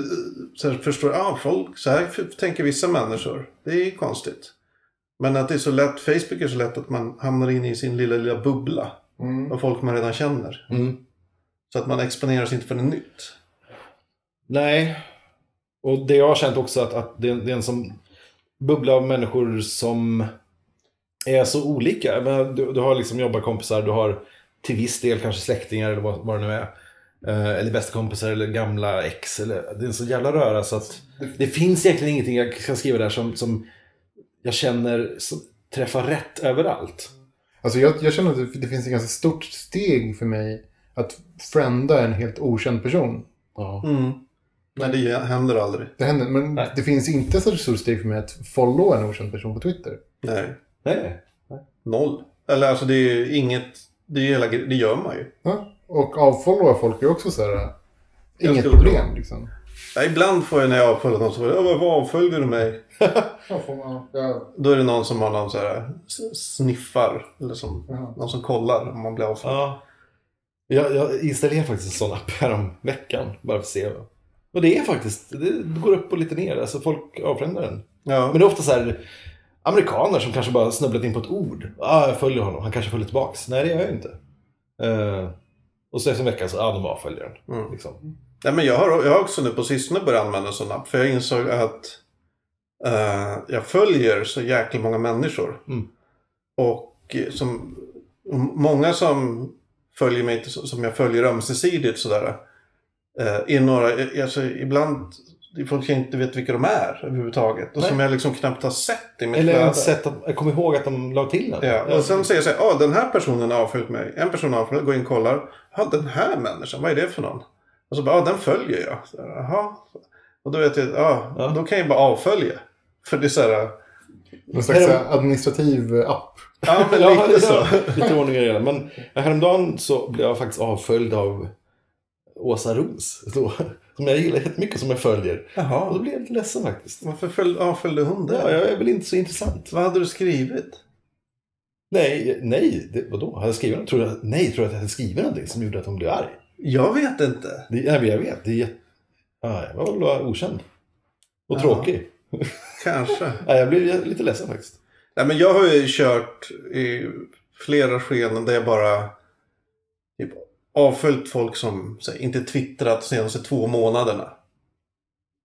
Så här, förstår, ja, folk, så här tänker vissa människor. Det är ju konstigt. Men att det är så lätt, Facebook är så lätt att man hamnar in i sin lilla, lilla bubbla. Mm. Av folk man redan känner. Mm. Så att man exponeras inte för något nytt. Nej. Och det jag har känt också att, att det, det är en som bubbla av människor som är så olika. Du, du har liksom jobbarkompisar, du har till viss del kanske släktingar eller vad, vad det nu är. Eh, eller bästa kompisar eller gamla ex. Eller, det är en så jävla röra så att det finns egentligen ingenting jag kan skriva där som, som jag känner träffar rätt överallt. Alltså jag, jag känner att det, finns ett ganska stort steg för mig att frienda en helt okänd person. Ja. Mm. Men det händer aldrig. Det händer, men Nej. det finns inte så stort steg för mig att followa en okänd person på Twitter. Nej. Nej. Noll. Eller alltså det är ju inget... Det, är hela, det gör man ju. Ja? Och avfollowa folk är också så här... Inget problem liksom. Ja, ibland får jag när jag avföljer någon som säger varför avföljer du mig? Ja, får man, ja, Då är det någon som har någon så här sniffar. Eller som, Jaha. någon som kollar om man blir avföljd. Ja. Jag, jag installerade faktiskt en sån app här om veckan. Bara för att se. Och det är faktiskt, det, går upp och lite ner. Alltså folk avfrändar den. Ja. Men det är ofta så här amerikaner som kanske bara snubblat in på ett ord. Ah, jag följer honom, han kanske följer tillbaks. Nej, det gör jag inte. Eh, och så efter en vecka så, ah, de avföljer den. Mm. Liksom. Nej, men jag, har, jag har också nu på sistone börjat använda en sån app. För jag insåg att eh, jag följer så jäkla många människor. Mm. Och eh, som, många som följer mig, som jag följer ömsesidigt sådär. Eh, är några, alltså, ibland det är folk jag inte vet vilka de är överhuvudtaget. Och Nej. som jag liksom knappt har sett i mitt Eller ens sett att, jag kommer ihåg att de la till den. Ja, och sen säger jag så här, ah, den här personen har avföljt mig. En person har avföljt, går in och kollar. Ja, den här människan, vad är det för någon? Och så bara, ja, den följer jag. Så här, Jaha. Och då vet jag, ja, Ja. då kan jag bara avfölja. För det är så här, Någon slags Här- så här administrativ app. ja men Ja, lite så. Lite ordning och reda. Men häromdagen så blev jag faktiskt avföljd av Åsa Ros. Då, som jag gillar jättemycket, som jag följer. Och då Jaha, blev jag lite ledsen faktiskt. varför föl- avföljde hon det? Ja, jag är väl inte så intressant. Vad hade du skrivit? Nej, nej, det, vadå? Hade jag skrivit? Tror jag, nej, tror jag att jag hade skrivit någonting som gjorde att hon blev arg? Jag vet inte. Det, nej, jag vet. Det. Ja, jag var väl okänd. Och Ja. tråkig. Kanske. Nej, jag blev lite ledsen faktiskt. Nej, men jag har ju kört i flera skeden där jag bara typ, avföljt folk som här, inte twittrat de senaste två månaderna.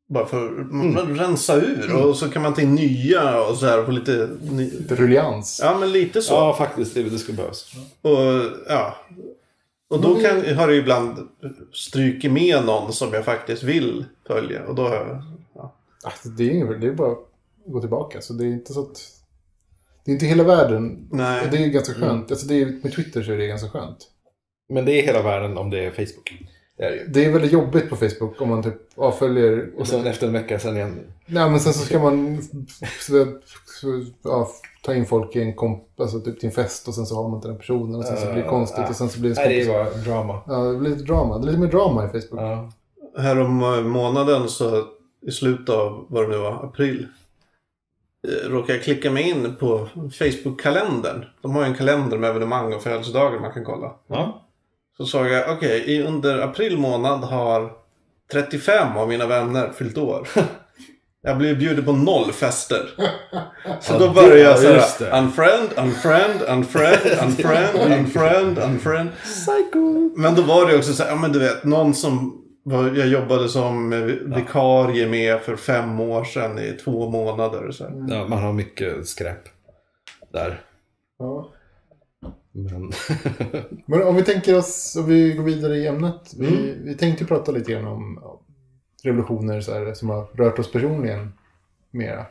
Bara för Mm. att rensa ur och så kan man in nya och så här på lite... Ny... Ruljans. Ja, men lite så. Ja, faktiskt. Det, det skulle behövas. Och, ja. Och då kan, har det ju ibland strukit med någon som jag faktiskt vill följa. Och då har jag... Alltså, det, är inget, det är bara att gå tillbaka. Så det är inte så att... Det är inte hela världen. Nej. Och det är ganska skönt. Alltså, det är, med Twitter så är det ganska skönt. Men det är hela världen om det är Facebook. Det är det ju. Det är väldigt jobbigt på Facebook om man typ avföljer... Och sen efter en vecka sen igen. Nej, men sen så ska man så, ja, ta in folk i en komp, alltså typ till en fest och sen så har man inte den personen och sen så blir det konstigt och sen så blir det... Nej, det är bara drama. Ja, det blir lite drama. Det är lite mer drama i Facebook. Ja. Härom eh, månaden så i slutet av vad det nu var, april. eh, Råkade jag klicka mig in på Facebook-kalendern. De har ju en kalender med evenemang och födelsedagar man kan kolla. Ja. Så såg jag, okej, i under april månad har 35 av mina vänner fyllt år. Jag blev bjuden på noll fester. Så då började ja, jag såhär, unfriend, unfriend, unfriend, unfriend, unfriend, unfriend. Psycho! Men då var det också så här, ja men du vet, någon som jag jobbade som eh, vikarie med för fem år sedan i två månader. Så. Ja, man har mycket skräp där. Ja. Men... Men om vi tänker oss, om vi går vidare i ämnet. Vi, Mm. vi tänkte prata lite grann om revolutioner så här, som har rört oss personligen mera.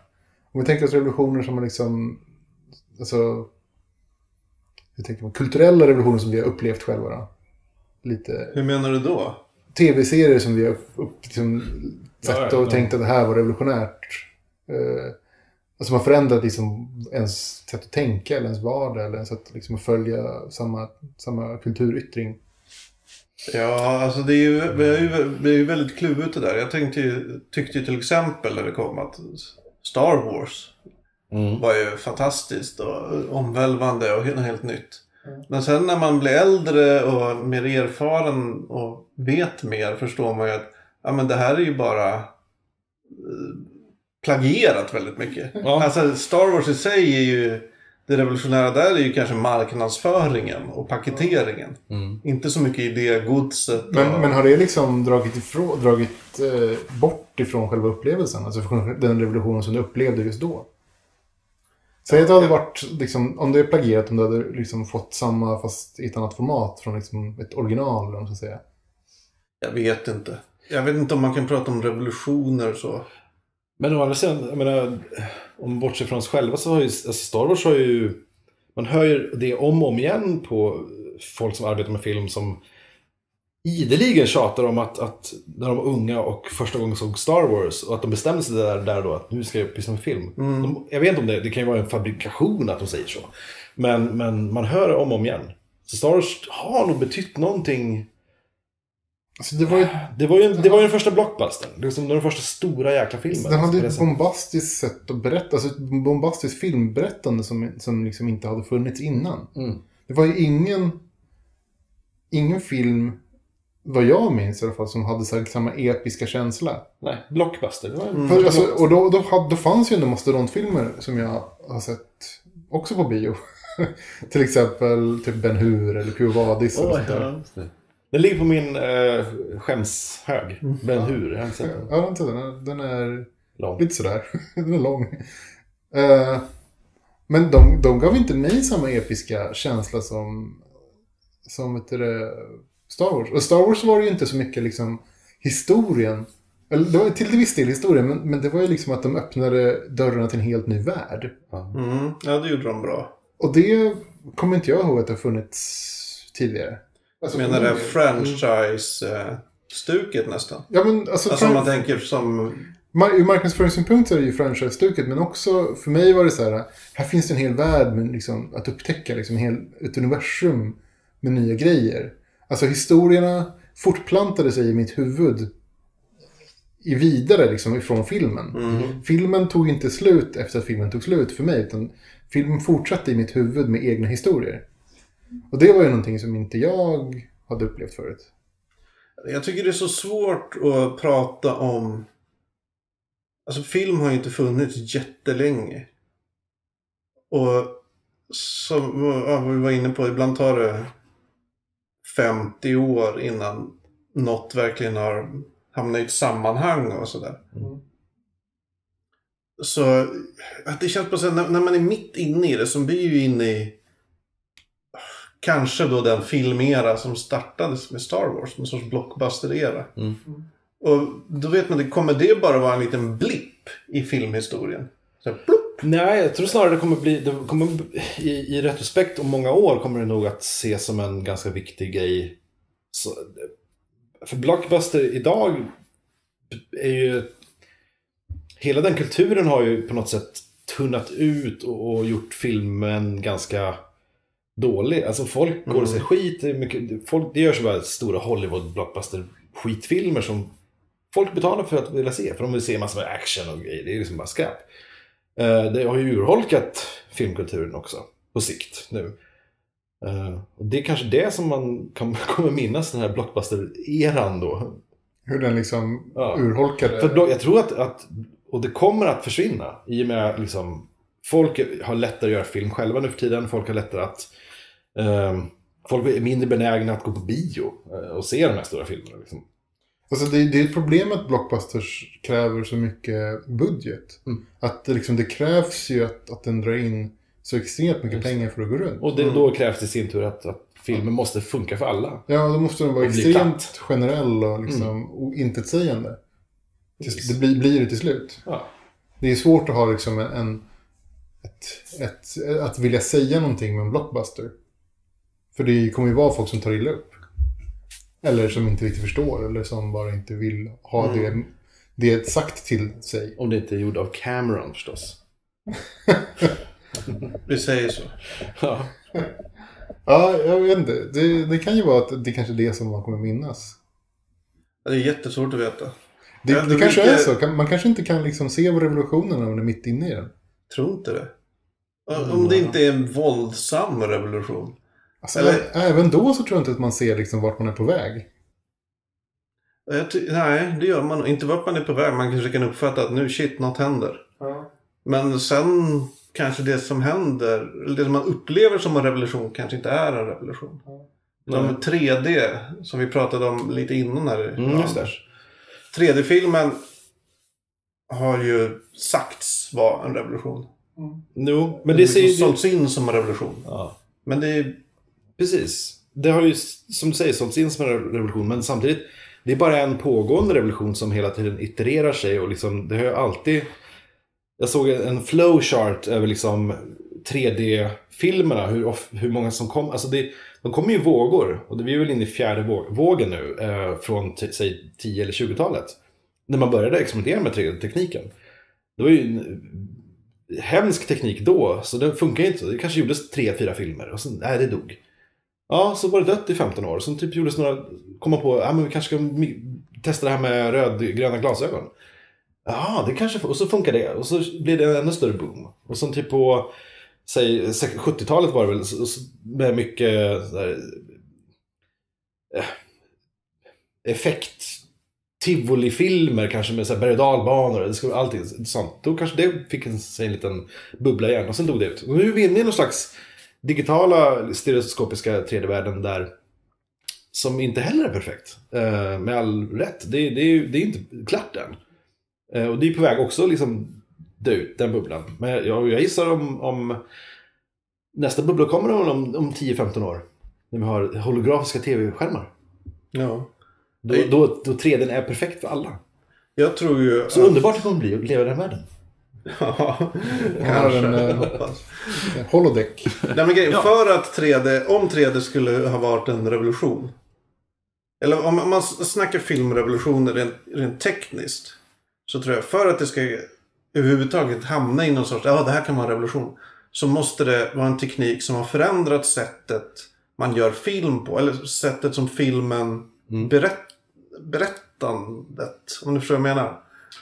Om vi tänker oss revolutioner som har liksom, alltså, hur tänker man, kulturella revolutioner som vi har upplevt själva då. Lite Hur menar du då? tv-serier som vi har upp, liksom, sett Ja, ja, och ja. tänkt att det här var revolutionärt. Eh, som har förändrat liksom ens sätt att tänka eller ens vardag eller ens sätt liksom att följa samma, samma kulturyttring. Ja, alltså det är ju, vi är ju, vi är ju väldigt kluvet det där. Jag tänkte ju, tyckte ju till exempel när det kom att Star Wars Mm. var ju fantastiskt och omvälvande och helt, helt nytt. Men sen när man blir äldre och mer erfaren och vet mer förstår man ju att ja, men det här är ju bara eh, plagierat väldigt mycket. Ja. Alltså Star Wars i sig är ju det revolutionära där är ju kanske marknadsföringen och paketeringen. Mm. Inte så mycket idégodset. Men, och... men har det liksom dragit, ifrån, dragit eh, bort ifrån själva upplevelsen? Alltså från den revolutionen som du upplevde just då? Säg att det hade varit, liksom, om det är plagierat, om du hade liksom fått samma fast i ett annat format från liksom ett original, eller vad man ska säga. Jag vet inte. Jag vet inte om man kan prata om revolutioner och så. Men å andra sidan, jag menar, om bortser från oss själva så har ju, alltså Star Wars har ju, man hör ju det om och om igen på folk som arbetar med film som ideligen tjatar om att, att när de var unga och första gången såg Star Wars och att de bestämde sig där, där då att nu ska jag pyssla med film. Mm. De, jag vet inte om det, det kan ju vara en fabrikation att de säger så. Men, men man hör det om och om igen. Så Star Wars har nog betytt någonting Alltså det var ju, det var ju, det var ju den första blockbustern. Det var liksom den första stora jäkla filmen. den hade ju det ett bombastiskt sätt att berätta, alltså ett bombastiskt filmberättande som, som liksom inte hade funnits innan. Mm. Det var ju ingen, ingen film, vad jag minns i alla fall, som hade samma episka känsla. Nej, blockbuster. Det var en Mm. För, alltså, och då, då, hade, då fanns ju ändå mastodontfilmer som jag har sett också på bio. Till exempel typ Ben Hur eller Quo Vadis. eller sånt där. Den ligger på min eh, skämshög. Ben Hur, jag har sett den. Ja, vänta, den är, den är Lång. lite sådär. den är lång. Eh, men de, de gav inte mig samma episka känsla som, som vet du, Star Wars. Och Star Wars var det ju inte så mycket liksom historien. Eller det var till viss del historien, men, men det var ju liksom att de öppnade dörrarna till en helt ny värld. Mm. Ja, det gjorde de bra. Och det kommer inte jag ihåg att det har funnits tidigare. Alltså, menar. Eh, franchise-stuket nästan. Ja, men alltså, Alltså om man tänker som... ur marknadsföringssynpunkt är det ju franchise-stuket, men också för mig var det så här, här finns det en hel värld med, liksom, att upptäcka, liksom, en hel, ett universum med nya grejer. Alltså historierna fortplantade sig i mitt huvud i vidare liksom, ifrån filmen. Filmen tog inte slut efter att filmen tog slut för mig, utan filmen fortsatte i mitt huvud med egna historier. Och det var ju någonting som inte jag hade upplevt förut. Jag tycker det är så svårt att prata om... Alltså film har ju inte funnits jättelänge. Och som ja, vi var inne på, ibland tar det 50 år innan något verkligen har hamnat i ett sammanhang och sådär. Så att det känns på så här, när, när man är mitt inne i det så blir ju inne i kanske då den filmera som startades med Star Wars, en sorts blockbuster-era. Mm. Och då vet man, kommer det bara vara en liten blipp i filmhistorien? Så. Nej, jag tror snarare det kommer bli, det kommer, i, i retrospekt om många år kommer det nog att ses som en ganska viktig grej. Så, för Blockbuster idag är ju, hela den kulturen har ju på något sätt tunnat ut och, och gjort filmen ganska dålig. Alltså folk går och ser skit, det, mycket, folk, det görs bara stora Hollywood blockbuster skitfilmer som folk betalar för att vilja se. För de vill se massor med action och grejer, det är liksom bara skräp. Eh, Det har ju urholkat filmkulturen också, på sikt nu. Eh, Och det är kanske det som man kan, kommer minnas den här blockbuster-eran då. Hur den liksom Ja. urholkade... För jag tror att, att, och det kommer att försvinna i och med liksom, folk har lättare att göra film själva nu för tiden. Folk har lättare att, folk är mindre benägna att gå på bio eh, och se de här stora filmerna. Liksom. Alltså det, det är ett problem att blockbusters kräver så mycket budget. Mm. Att det, liksom, det krävs ju att, att den drar in så extremt mycket Just pengar för att gå runt. Och det, då krävs det i sin tur att, att filmen måste funka för alla. Ja, då måste den vara extremt platt. generell och liksom och intetsägande. Tills-. Det blir, blir det till slut. Ja. Det är svårt att ha liksom en, en ett, ett, att vilja säga någonting med en blockbuster. För det kommer ju vara folk som tar illa upp. Eller som inte riktigt förstår, eller som bara inte vill ha det, det sagt till sig. Om det inte är gjord av Cameron förstås. Vi säger så. Ja. Ja, jag vet inte. Det, det kan ju vara att det kanske är det som man kommer minnas. Det är jättesvårt att veta. Det, det kanske vilka- är så. Man kanske inte kan liksom se revolutionen när man är mitt inne i den. Tror inte det. Om det inte är en våldsam revolution. Alltså, Eller- Även då så tror jag inte att man ser liksom vart man är på väg. Jag ty- nej, det gör man. Inte vart man är på väg. Man kanske kan uppfatta att nu shit, något händer. Men sen kanske det som händer, eller det som man upplever som en revolution kanske inte är en revolution. De 3D, som vi pratade om lite innan här. Mm, det. 3D-filmen har ju sagts vara en revolution. Jo, men det ser har ju... sålts in som en revolution. Ja. Men det är... Precis. Det har ju, som du säger, sålts in som en revolution. Men samtidigt, det är bara en pågående revolution som hela tiden itererar sig. Och liksom, det har ju alltid... Jag såg en flowchart över liksom 3D-filmerna. Hur, of- hur många som kom. Alltså det, de kommer ju i vågor. Och vi är väl inne i fjärde våg, vågen nu. Eh, från, t- säg, 10 eller 20-talet. När man började experimentera med 3D-tekniken. Det var ju en hemsk teknik då, så det funkar inte. Det kanske gjordes tre, fyra filmer och sen, nej, det dog. Ja, så var det dött i 15 år. Sen typ gjordes några, kom man på, ja men vi kanske ska testa det här med rödgröna glasögon. Ja, det kanske, och så funkar det. Och så blir det en ännu större boom. Och sen typ på, säg 70-talet var det väl, med mycket så där, eh, effekt tivolifilmer kanske med så berg och dalbanor, allting sånt. Då kanske det fick en, sig en liten bubbla igen och sen dog det ut. Och nu är vi inne i någon slags digitala stereoskopiska 3D-världen där som inte heller är perfekt. Eh, med all rätt. Det, det, det är inte klart än. Eh, och det är på väg också att liksom dö ut, den bubblan. Men jag, jag gissar om, om nästa bubbla kommer om, om 10-15 år. När vi har holografiska tv-skärmar. Ja. Då, då, då 3D är perfekt för alla. Jag tror ju... Så underbart det kommer bli att leva i den världen. Ja, kanske. en, eh, hoppas. Holodeck. Nej, men grejen, Ja. för att 3D, om 3D skulle ha varit en revolution. Eller om man snackar filmrevolutioner rent, rent tekniskt. Så tror jag för att det ska överhuvudtaget hamna i någon sorts, ja det här kan vara en revolution. Så måste det vara en teknik som har förändrat sättet man gör film på. Eller sättet som filmen berätt, berättandet. Om du förstår vad jag menar.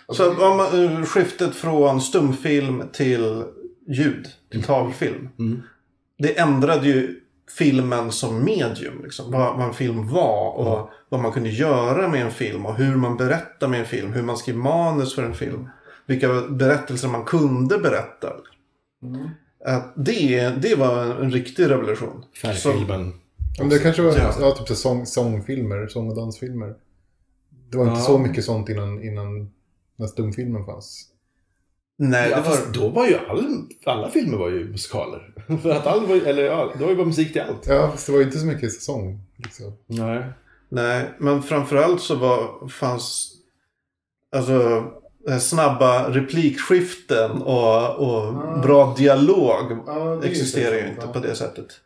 Så om man, eh, skiftet från stumfilm till ljud, till talfilm. Det ändrade ju filmen som medium. Liksom. Vad, vad en film var och vad man kunde göra med en film. Och hur man berättar med en film. Hur man skrev manus för en film. Vilka berättelser man kunde berätta. Att det, det var en riktig revolution. Färgfilmen. Men det kanske var Ja. ja. typ så sång, sångfilmer, sång och dansfilmer. Det var inte Ja. så mycket sånt innan, innan när stumfilmen fanns. Nej, Ja, var... då var ju all, alla filmer var ju musikaler. För att all var, eller ja, det var ju bara musik till allt. Ja, fast det var ju inte så mycket sång. Liksom. Nej. Nej, men framförallt så var, fanns alltså snabba replikskiften och, och bra dialog existerar ju inte på det sättet.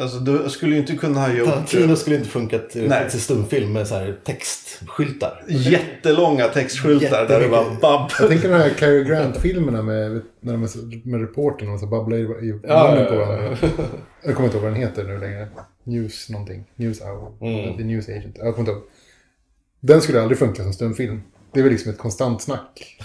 Alltså du skulle ju inte kunna ha gjort Tarantino skulle inte funkat Nej. till stumfilm med så här textskyltar. jättelånga textskyltar där det var babb. Jag tänker de här Cary Grant-filmerna med, när de är så- med reportern och så babblar i, i Ja, munnen ja, på ja, varandra. Jag kommer inte ihåg vad den heter nu längre. News någonting. News Hour. Mm. The News Agent. Jag kommer inte ihåg. Den skulle aldrig funka som stumfilm. Det är väl liksom ett konstant snack.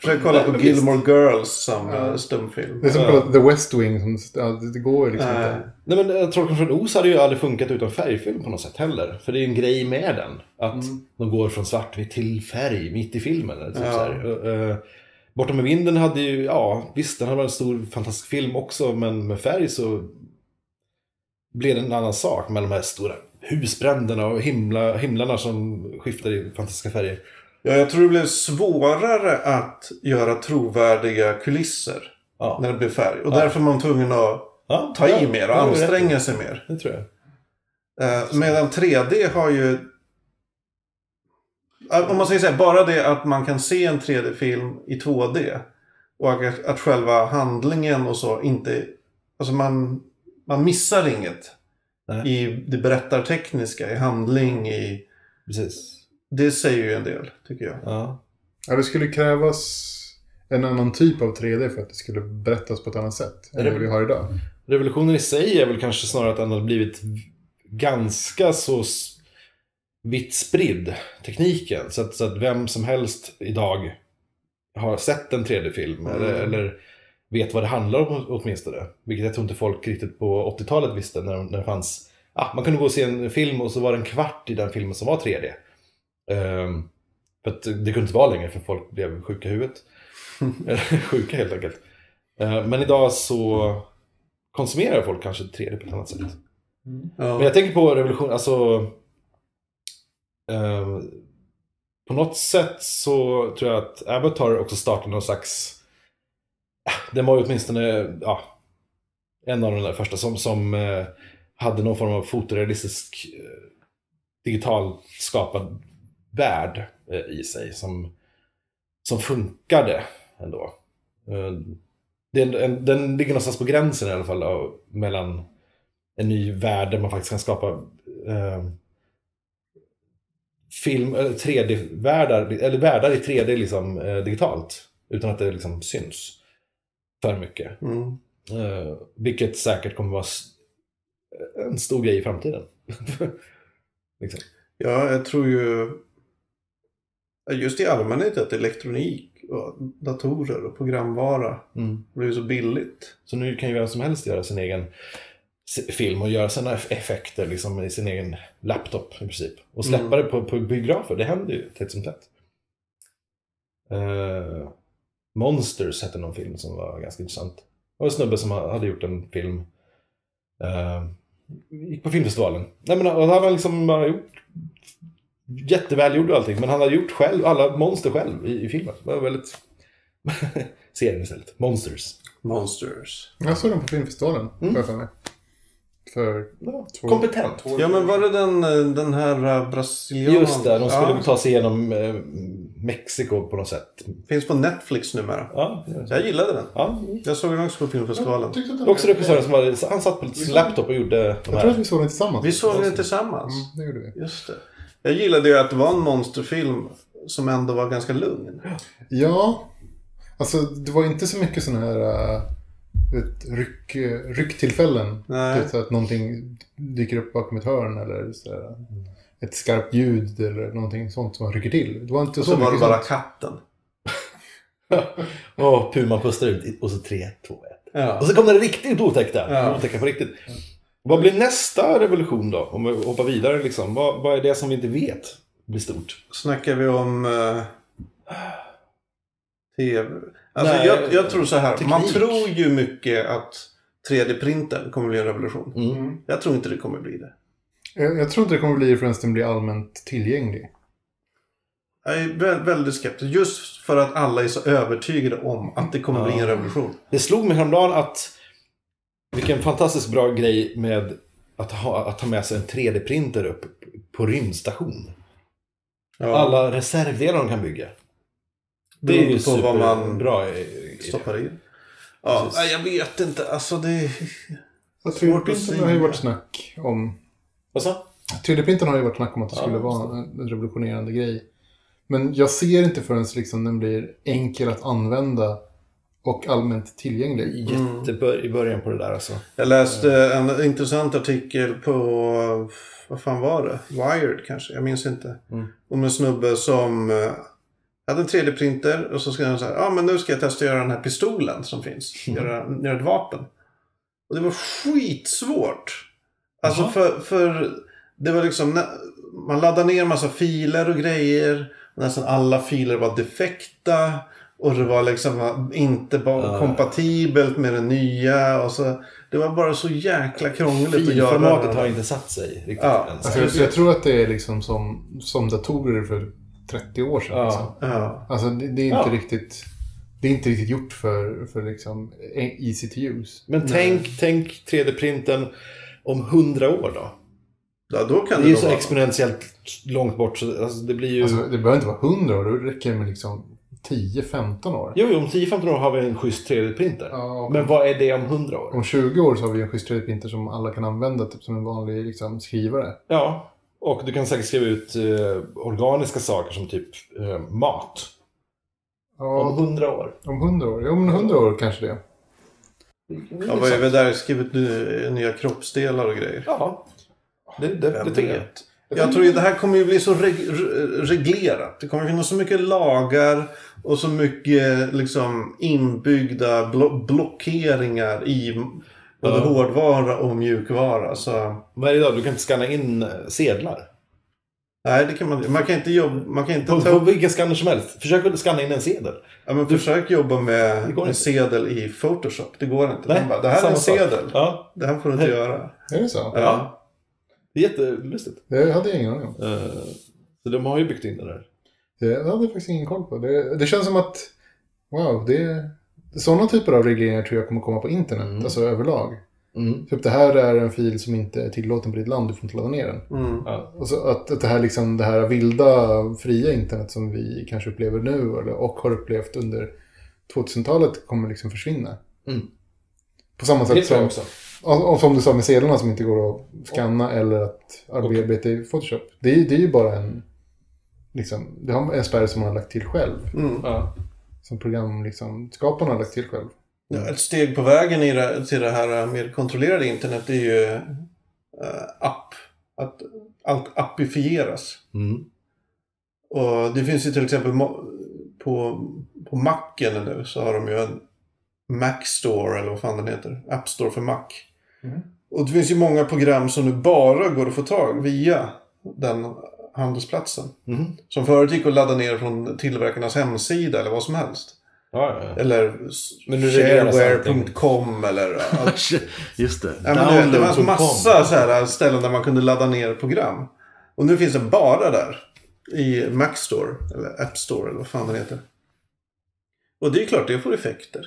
Försök kolla på Gilmore Girls som eh, stumfilm. Det är som att kolla The West Wing. Som, ja, det, går ju liksom Nej. inte. Nej men eh, Trollkarlen från Oz hade ju aldrig funkat utan färgfilm på något sätt heller. För det är ju en grej med den. Att de går från svartvitt till färg mitt i filmen. Typ Ja. så här. Uh, Bortom med vinden hade ju, ja visst den hade varit en stor fantastisk film också. Men med färg så blev det en annan sak med de här stora husbränderna och himla, himlarna som skiftar i fantastiska färger. Ja, jag tror det blev svårare att göra trovärdiga kulisser Ja, när det blev färg. Och därför var man tvungen att ja ta i ja, mer och ja, är anstränga sig mer. Det tror jag. Eh, medan 3D har ju... Om man säger så här, bara det att man kan se en 3D-film i 2D. Och att, att själva handlingen och så inte... Alltså man, man missar inget. Nej. I det berättartekniska, i handling, i... Precis. Det säger ju en del, tycker jag. Ja. Ja, det skulle krävas en annan typ av 3D för att det skulle berättas på ett annat sätt än det- vi har idag. Revolutionen i sig är väl kanske snarare att den har blivit ganska så vitt spridd, tekniken. Så att, så att vem som helst idag har sett en 3D-film eller, eller vet vad det handlar om åtminstone. Vilket jag tror inte folk riktigt på 80-talet visste när, när det fanns... Ah, man kunde gå och se en film och så var det en kvart i den filmen som var 3D. Ehm, för att det kunde inte vara längre för folk blev sjuka i huvudet. Sjuka helt enkelt. Eh, men idag så konsumerar folk kanske 3D på ett annat sätt. Ja. Men jag tänker på revolution, alltså... ehm, på något sätt så tror jag att Avatar också startade någon slags... Den var ju åtminstone ja, en av de där första som, som eh, hade någon form av fotorealistisk eh, digitalt skapad värld eh, i sig som, som funkade ändå. Eh, den, en, den ligger någonstans på gränsen i alla fall av, mellan en ny värld där man faktiskt kan skapa eh, film, eller 3D-världar, eller världar i 3D liksom, eh, digitalt. Utan att det liksom syns för mycket. Mm. Eh, vilket säkert kommer vara en stor grej i framtiden. liksom. Ja, jag tror ju just i allmänhet att elektronik och datorer och programvara mm. blir så billigt. Så nu kan ju vem som helst göra sin egen film och göra sina eff- effekter liksom i sin egen laptop i princip. Och släppa Mm. det på, på biografer, det händer ju tätt som tätt. Eh, Monsters hette någon film som var ganska intressant. Det var en snubbe som hade gjort en film. Uh, gick på filmfestivalen. Nej men och han hade liksom bara gjort jättevälgjord och allting. Men han hade gjort själv, alla monster själv i, i filmen. Det var väldigt... Serien istället. Monsters. Monsters. Jag såg den på filmfestivalen, Mm. för mig. För Ja, två- Kompetent. två- Ja, men var det den, eh, den här uh, brasilianen? Just det, de skulle ja, ta sig igenom eh, Mexiko på något sätt. Finns på Netflix numera. Ja, Jag gillade den. ja. Jag såg den också på filmfestivalen. Också regissören som var, han satt på sin laptop och gjorde de Jag tror här. att vi såg den tillsammans. Vi såg den tillsammans. Mm, det gjorde vi. Just det. Jag gillade ju att det var en monsterfilm som ändå var ganska lugn. Ja, alltså det var inte så mycket sådana här uh, vet, ryck, rycktillfällen. Nej. Typ så att någonting dyker upp bakom ett hörn eller så här, ett skarpt ljud eller någonting sånt som man rycker till. Det var inte Och så, så var det bara sånt. katten. Och Puman pustar ut och så 3, 2, 1. Ja. Och så kom den riktigt otäckta. Ja. Otäcka på riktigt. Vad blir nästa revolution då? Om vi hoppar vidare liksom. Vad, vad är det som vi inte vet blir stort? Snackar vi om eh, TV? Alltså Nej, jag, jag tror så här. Man teknik. tror ju mycket att 3D-printen kommer bli en revolution. Mm. Jag tror inte det kommer bli det. Jag, jag tror inte det kommer bli förrän den blir allmänt tillgänglig. Jag är vä- väldigt skeptisk. Just för att alla är så övertygade om att det kommer bli en revolution. Det slog mig häromdagen att vilken fantastiskt bra grej med att ha, att ha med sig en 3D-printer upp på rymdstation. Ja, Alla reservdelar de kan bygga. Det är ju på vad man superbra. eh, stoppar i. Ja, Precis. jag vet inte. Alltså det... Svårt att 3D-printen har ju varit snack om... Vad sa? 3D-printen har ju varit snack om att det Ja, skulle just vara en revolutionerande grej. Men jag ser inte förrän liksom den blir enkel att använda och allmänt tillgänglig. Jättebör i början på det där alltså. Jag läste en intressant artikel på, vad fan var det? Wired kanske, jag minns inte. Mm. Om en snubbe som eh, hade en 3D-printer och så skrev han så här, ja ah, men nu ska jag testa att göra den här pistolen som finns. Göra, göra ett vapen. Och det var skitsvårt. Alltså för, för det var liksom, man laddade ner massa filer och grejer. Nästan alla filer var defekta. Och det var liksom inte bara kompatibelt med det nya. Och så, det var bara så jäkla krångligt att göra. Filformatet har inte satt sig riktigt Ja. än. Alltså, jag, jag tror att det är liksom som, som datorer för 30 år sedan. Ja. Liksom. Ja. Alltså det, det är inte Ja. riktigt... Det är inte riktigt gjort för, för liksom easy to use. Men tänk, tänk 3D-printen om 100 år då. ja, då kan Det det, är ju så vara. exponentiellt långt bort så alltså, det blir ju... Alltså, det behöver inte vara 100 år, det räcker med liksom 10-15 år. Jo, jo, om 10-15 år har vi en schysst 3D-printer. Ja, Men vad är det om 100 år? Om 20 år så har vi en schysst 3D-printer som alla kan använda typ som en vanlig liksom, skrivare. Ja, och du kan säkert skriva ut eh, organiska saker som typ eh, mat. Om Ja, 100 år. om 100 år. Ja, om 100 år kanske det. Ja, vad är vi där? Skrivit ny- nya kroppsdelar och grejer. Ja, det, det, det Vem tycker jag. vet? Jag tror ju det här kommer ju bli så reg- re- reglerat. Det kommer finnas så mycket lagar och så mycket liksom inbyggda blo- blockeringar i både Ja. hårdvara och mjukvara. Så, Vad är det idag? Du kan inte scanna in eh, sedlar. nej, det kan man Man kan inte jobba... Man kan inte På, ta på vilken scanner som helst. Försök att scanna in en sedel. Ja, men försök jobba med en sedel i Photoshop. Det går inte. Den bara, det här är en sedel. Ja, Det här får du inte Nej. göra. Är det så? Ja. det är jättelustigt. Det hade jag ingen aning om. Eh, så de har ju byggt in det där. Det hade jag faktiskt ingen koll på. Det, det känns som att, wow, det, sådana typer av regleringar tror jag kommer komma på internet, Mm. alltså överlag. Mm. Typ det här är en fil som inte är tillåten på ditt land, du får inte ladda ner den. Mm. Ja. Och så att, att det här, liksom, det här vilda, fria internet som vi kanske upplever nu eller, och har upplevt under 2000-talet kommer liksom försvinna. Mm. På samma sätt som, också. och, och som du sa med sedlarna som inte går att scanna eller att arbeta i Photoshop. Det det är ju bara en, liksom, det har en spärr som man har lagt till själv. Mm. Ja. Som program, liksom, skaparna har lagt till själv. Ja, ett steg på vägen i det, till det här mer kontrollerade internet är ju eh, app. Att allt appifieras. Mm. Och det finns ju till exempel på, på Macen nu så har de ju en Mac Store eller vad fan den heter. App Store för Mac. Mm. Och det finns ju många program som nu bara går att få tag via den handelsplatsen. Mm. Som förut gick att ladda ner från tillverkarnas hemsida eller vad som helst. Ja, ja. Eller shareware.com eller allt. Just det. Ja, men det, det fanns massa så här ställen där man kunde ladda ner program. Och nu finns det bara där. I Mac Store. Eller App Store eller vad fan den heter. Och det är klart, det får effekter.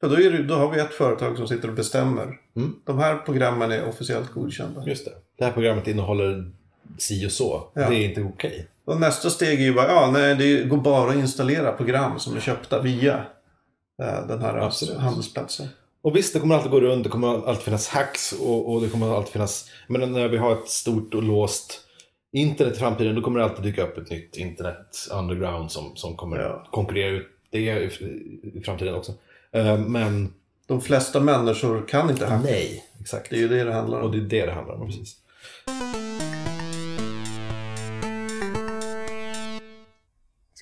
För då, är det, då har vi ett företag som sitter och bestämmer. Mm. De här programmen är officiellt godkända. Just det. Det här programmet innehåller si och så. Ja. Det är inte okej. Och nästa steg är ju bara, ja nej det går bara att installera program som är köpta via eh, den här Absolut. handelsplatsen. Och visst, det kommer alltid gå runt. Det kommer alltid finnas hacks och, och det kommer alltid finnas... Men när vi har ett stort och låst internet i framtiden, då kommer det alltid dyka upp ett nytt internet underground som, som kommer Ja. konkurrera ut det i, i framtiden också. Eh, men De flesta människor kan inte hacka. nej, exakt. Det är ju det det handlar Och om. det är det det handlar om, precis.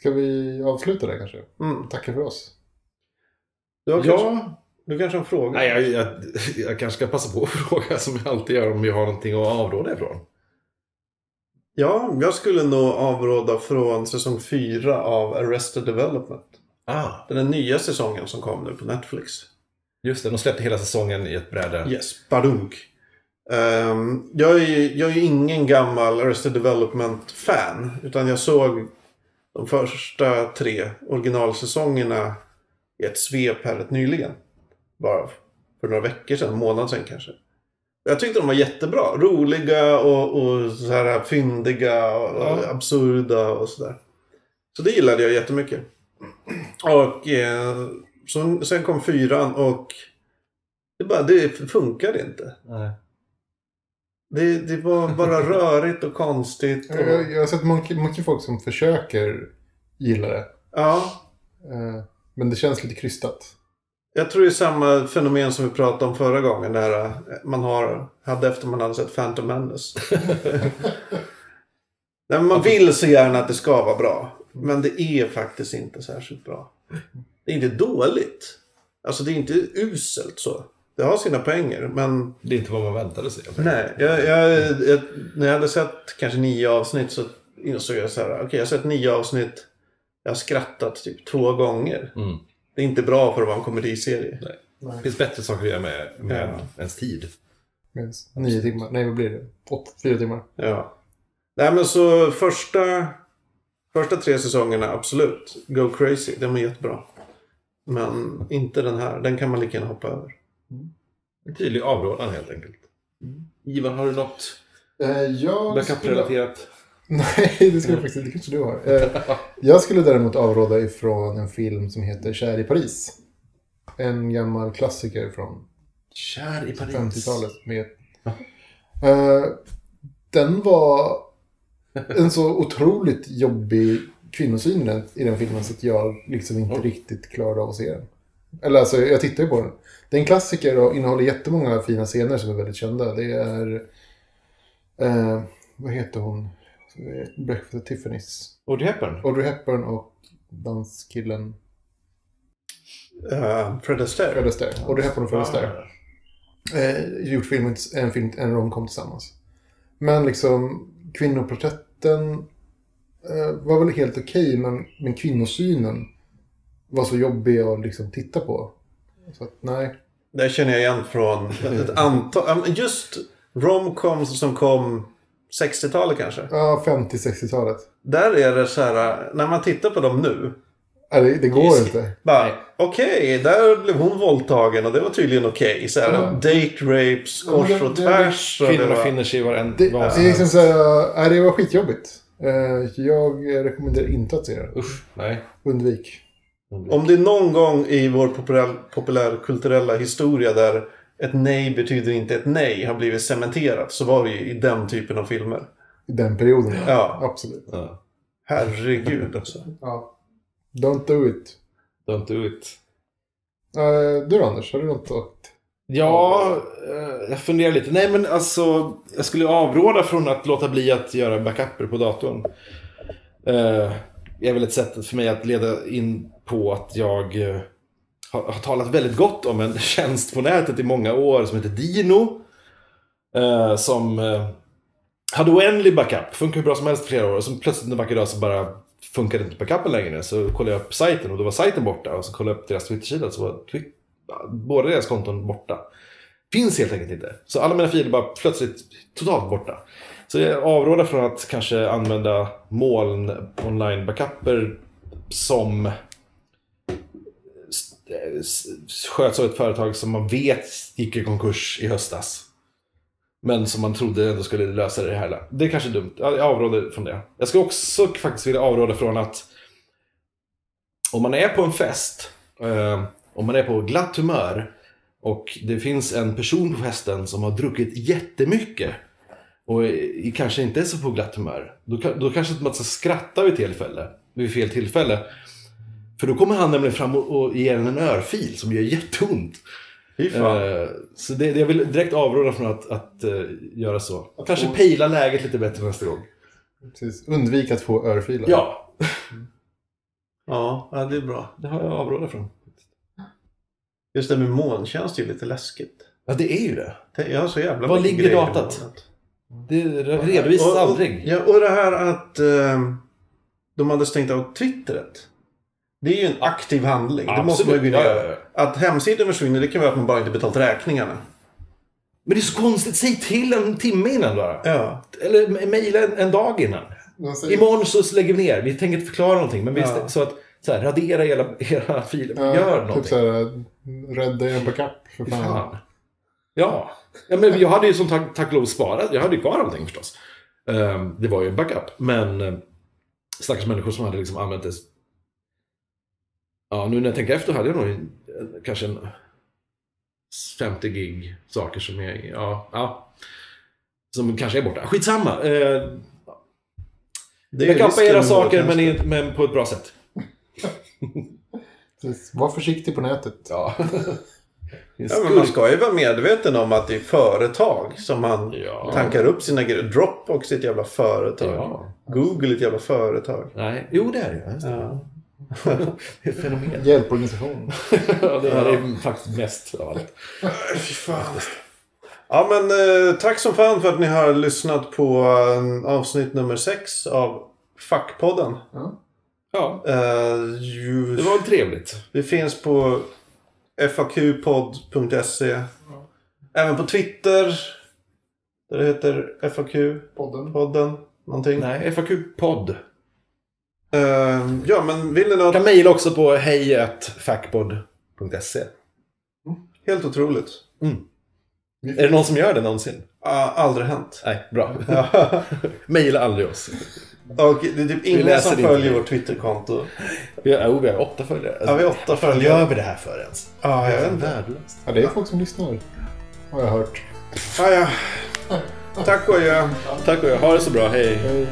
Ska vi avsluta där kanske? Mm. Tacka för oss. Du, har kanske, Ja, du kanske har en fråga? nej, jag, jag, jag kanske ska passa på att fråga som jag alltid gör om vi har någonting att avråda ifrån. Ja, jag skulle nog avråda från säsong 4 av Arrested Development. Ah, Den är nya säsongen som kom nu på Netflix. just det. De släppte hela säsongen i ett bräde. Yes, badunk. Ehm, jag, är, ju- jag är ju ingen gammal Arrested Development-fan. Utan jag såg de första tre originalsäsongerna i ett svep här rätt nyligen. Bara för några veckor sedan, en månad sedan kanske. Jag tyckte de var jättebra. Roliga och, och så här fyndiga och Ja. absurda och sådär. Så det gillade jag jättemycket. Och eh, så, sen kom fyran och det, bara, det funkade inte. Nej. Det, det var bara rörigt och konstigt. Och, Jag, jag har sett mycket, mycket folk som försöker gilla det. ja, Eh, Men det känns lite krystat. jag tror det är samma fenomen som vi pratade om förra gången. Där eh, man har, hade efter man hade sett Phantom Menace. Nej, man vill så gärna att det ska vara bra. Men det är faktiskt inte särskilt bra. Det är inte dåligt. Alltså det är inte uselt så. Det har sina poänger. Men Det är inte vad man väntade sig. Nej, jag, jag, jag, när jag hade sett kanske nio avsnitt så insåg jag så här. Okej, jag har sett nio avsnitt. Jag har skrattat typ två gånger. Mm. Det är inte bra för att vara en komediserie. Det finns bättre saker att göra med, med Ja. ens tid. Minst Nio timmar. Nej, vad blir det? Åtta, fyra timmar. Ja. Nej, men så första, första tre säsongerna, absolut. Go crazy. Den var jättebra. Men inte den här. Den kan man lika gärna hoppa över. En tydlig avrådan helt enkelt. Ivan, har du något Eh, jag backup-relaterat? Nej, det skulle jag faktiskt inte. Det kanske du har. Eh, jag skulle däremot avråda ifrån en film som heter Kär i Paris. En gammal klassiker från Kär i Paris. 50-talet. Med... Eh, den var en så otroligt jobbig kvinnosyn i den, i den filmen så att jag liksom inte riktigt klarade av att se den. Eller alltså, jag tittar ju på den. Det är en klassiker och innehåller jättemånga fina scener som är väldigt kända. Det är... Eh, vad heter hon? Breakfast at Tiffany's. Audrey Hepburn? Audrey Hepburn och danskillen Uh, Fred Astaire. Fred Astaire. Audrey Hepburn och Fred Astaire. eh, gjort film, en, film, en romcom tillsammans. Men liksom kvinnoporträtten eh, var väl helt okej, men, men kvinnosynen var så jobbig att liksom titta på. Så att, nej. Det känner jag igen från ett antal. ja, Just romcoms som kom 60-talet kanske. Ja, 50-60-talet. Där är det så här, när man tittar på dem nu. Nej, det, det går Just- inte. Bara, okej, där blev hon våldtagen och det var tydligen okej. Så här, Ja. Date rapes, Ja, kors det- och det- tvärs. det Kvinnorna var- finner sig i varenda Det, vad det som är liksom så här, det var skitjobbigt. Eh, jag rekommenderar inte att se det. Usch, nej. Undvik. Om det är någon gång i vår populär, populärkulturella historia där ett nej betyder inte ett nej har blivit cementerat så var det ju i den typen av filmer. I den perioden. Ja. Absolut. Ja. Herregud alltså. Ja. Don't do it. Don't do it. Eh, du då, Anders, har du något att... Ja, eh, jag funderar lite. Nej, men alltså, jag skulle avråda från att låta bli att göra backuper på datorn. Det är väl ett sätt för mig att leda in på att jag eh, har, har talat väldigt gott om en tjänst på nätet i många år som heter Dino. eh, Som eh, hade oändlig backup, funkar hur bra som helst i flera år. Och så plötsligt en vacker dag så bara funkade inte backupen längre. Så kollade jag upp sajten och då var sajten borta. Och så kollade jag upp deras Twitter-sida så var Twi- båda deras konton borta. Finns helt enkelt inte. Så alla mina filer bara plötsligt totalt borta. Så jag avråder från att kanske använda moln online backuper som sköts av ett företag som man vet gick i konkurs i höstas. Men som man trodde ändå skulle lösa det här. Det är kanske dumt. Jag jag avråder från det. Jag ska också faktiskt vilja avråda från att om man är på en fest, eh, om man är på glatt humör och det finns en person på festen som har druckit jättemycket och är- kanske inte är så på glatt humör. Då, då kanske man ska skratta vid, tillfälle, vid fel tillfälle. För då kommer han nämligen fram och, och ger en en örfil som gör jätteont. Eh, så det, det jag vill direkt avråda från att, att eh, göra så. Kanske få- pejla läget lite bättre nästa gång. Precis. Undvik att få örfilar. Ja, Ja, ja, det är bra. det har jag avrådat från. Just det med molntjänst är ju lite läskigt. Ja, det är ju det. Det- Jag har så jävla Var mycket ligger grejer i datat? Det redovisas Och- och- aldrig. Ja, och det här att eh, de hade stängt av Twitteret. Det är ju en aktiv handling. Det måste man ju göra. Att hemsidan försvinner, det kan vara att man bara inte betalt räkningarna. Men det är så konstigt. Säg till en timme innan bara. Ja. Eller me- mejla en, en dag innan. Säger- Imorgon så lägger vi ner. Vi tänker inte förklara någonting. Men vi Ja. så att så här, radera hela, hela filen. Ja, Gör Typ någonting. såhär, rädda er backup för fan. Fan. Ja. ja, men jag hade ju som tack, tack och lov sparat. Jag hade ju kvar allting förstås. Ehm, det var ju en backup. Men uh, stackars människor som hade liksom använt det. Ja, nu när jag tänker efter hade jag nog en- kanske en 50 gig saker som är, ja, ja. Som kanske är borta. Skitsamma. Är Backupa era saker men, i, men på ett bra sätt. Var försiktig på nätet. Ja. Ja, men man ska ju vara medveten om att det är företag som man Ja. tankar upp sina grejer. Dropbox är ett jävla företag. Ja. Google är ett jävla företag. Nej, jo det är det. Ja. Det är ett fenomen. Hjälporganisation. Ja, det är faktiskt mest av allt. Fy fan. Ja men eh, tack som fan för att ni har lyssnat på eh, avsnitt nummer 6 av Fackpodden. Ja. Ja, Eh, ju, det var trevligt. Vi finns på faqpodd.se. Även på Twitter. Där det heter FAQ-podden. Podden. Någonting. Nej, FAQ-podd. Eh, ja men vill ni Du något? kan mejla också på hejatfackpodd.se. Helt otroligt. Är det någon som gör det någonsin? Ah, aldrig hänt. Nej, bra. Mejla aldrig oss. Och det är typ ingen som följer vårt Twitterkonto. Vi har, oh, vi har åtta följare. Ja, vi har åtta följare. gör vi det här för ens? Ja, jag vet inte. Värdelöst. Ja, det är folk som lyssnar. Har jag hört. Ah, ja. Tack och adjö. Tack och jag. Ha det så bra. Hej. Hej.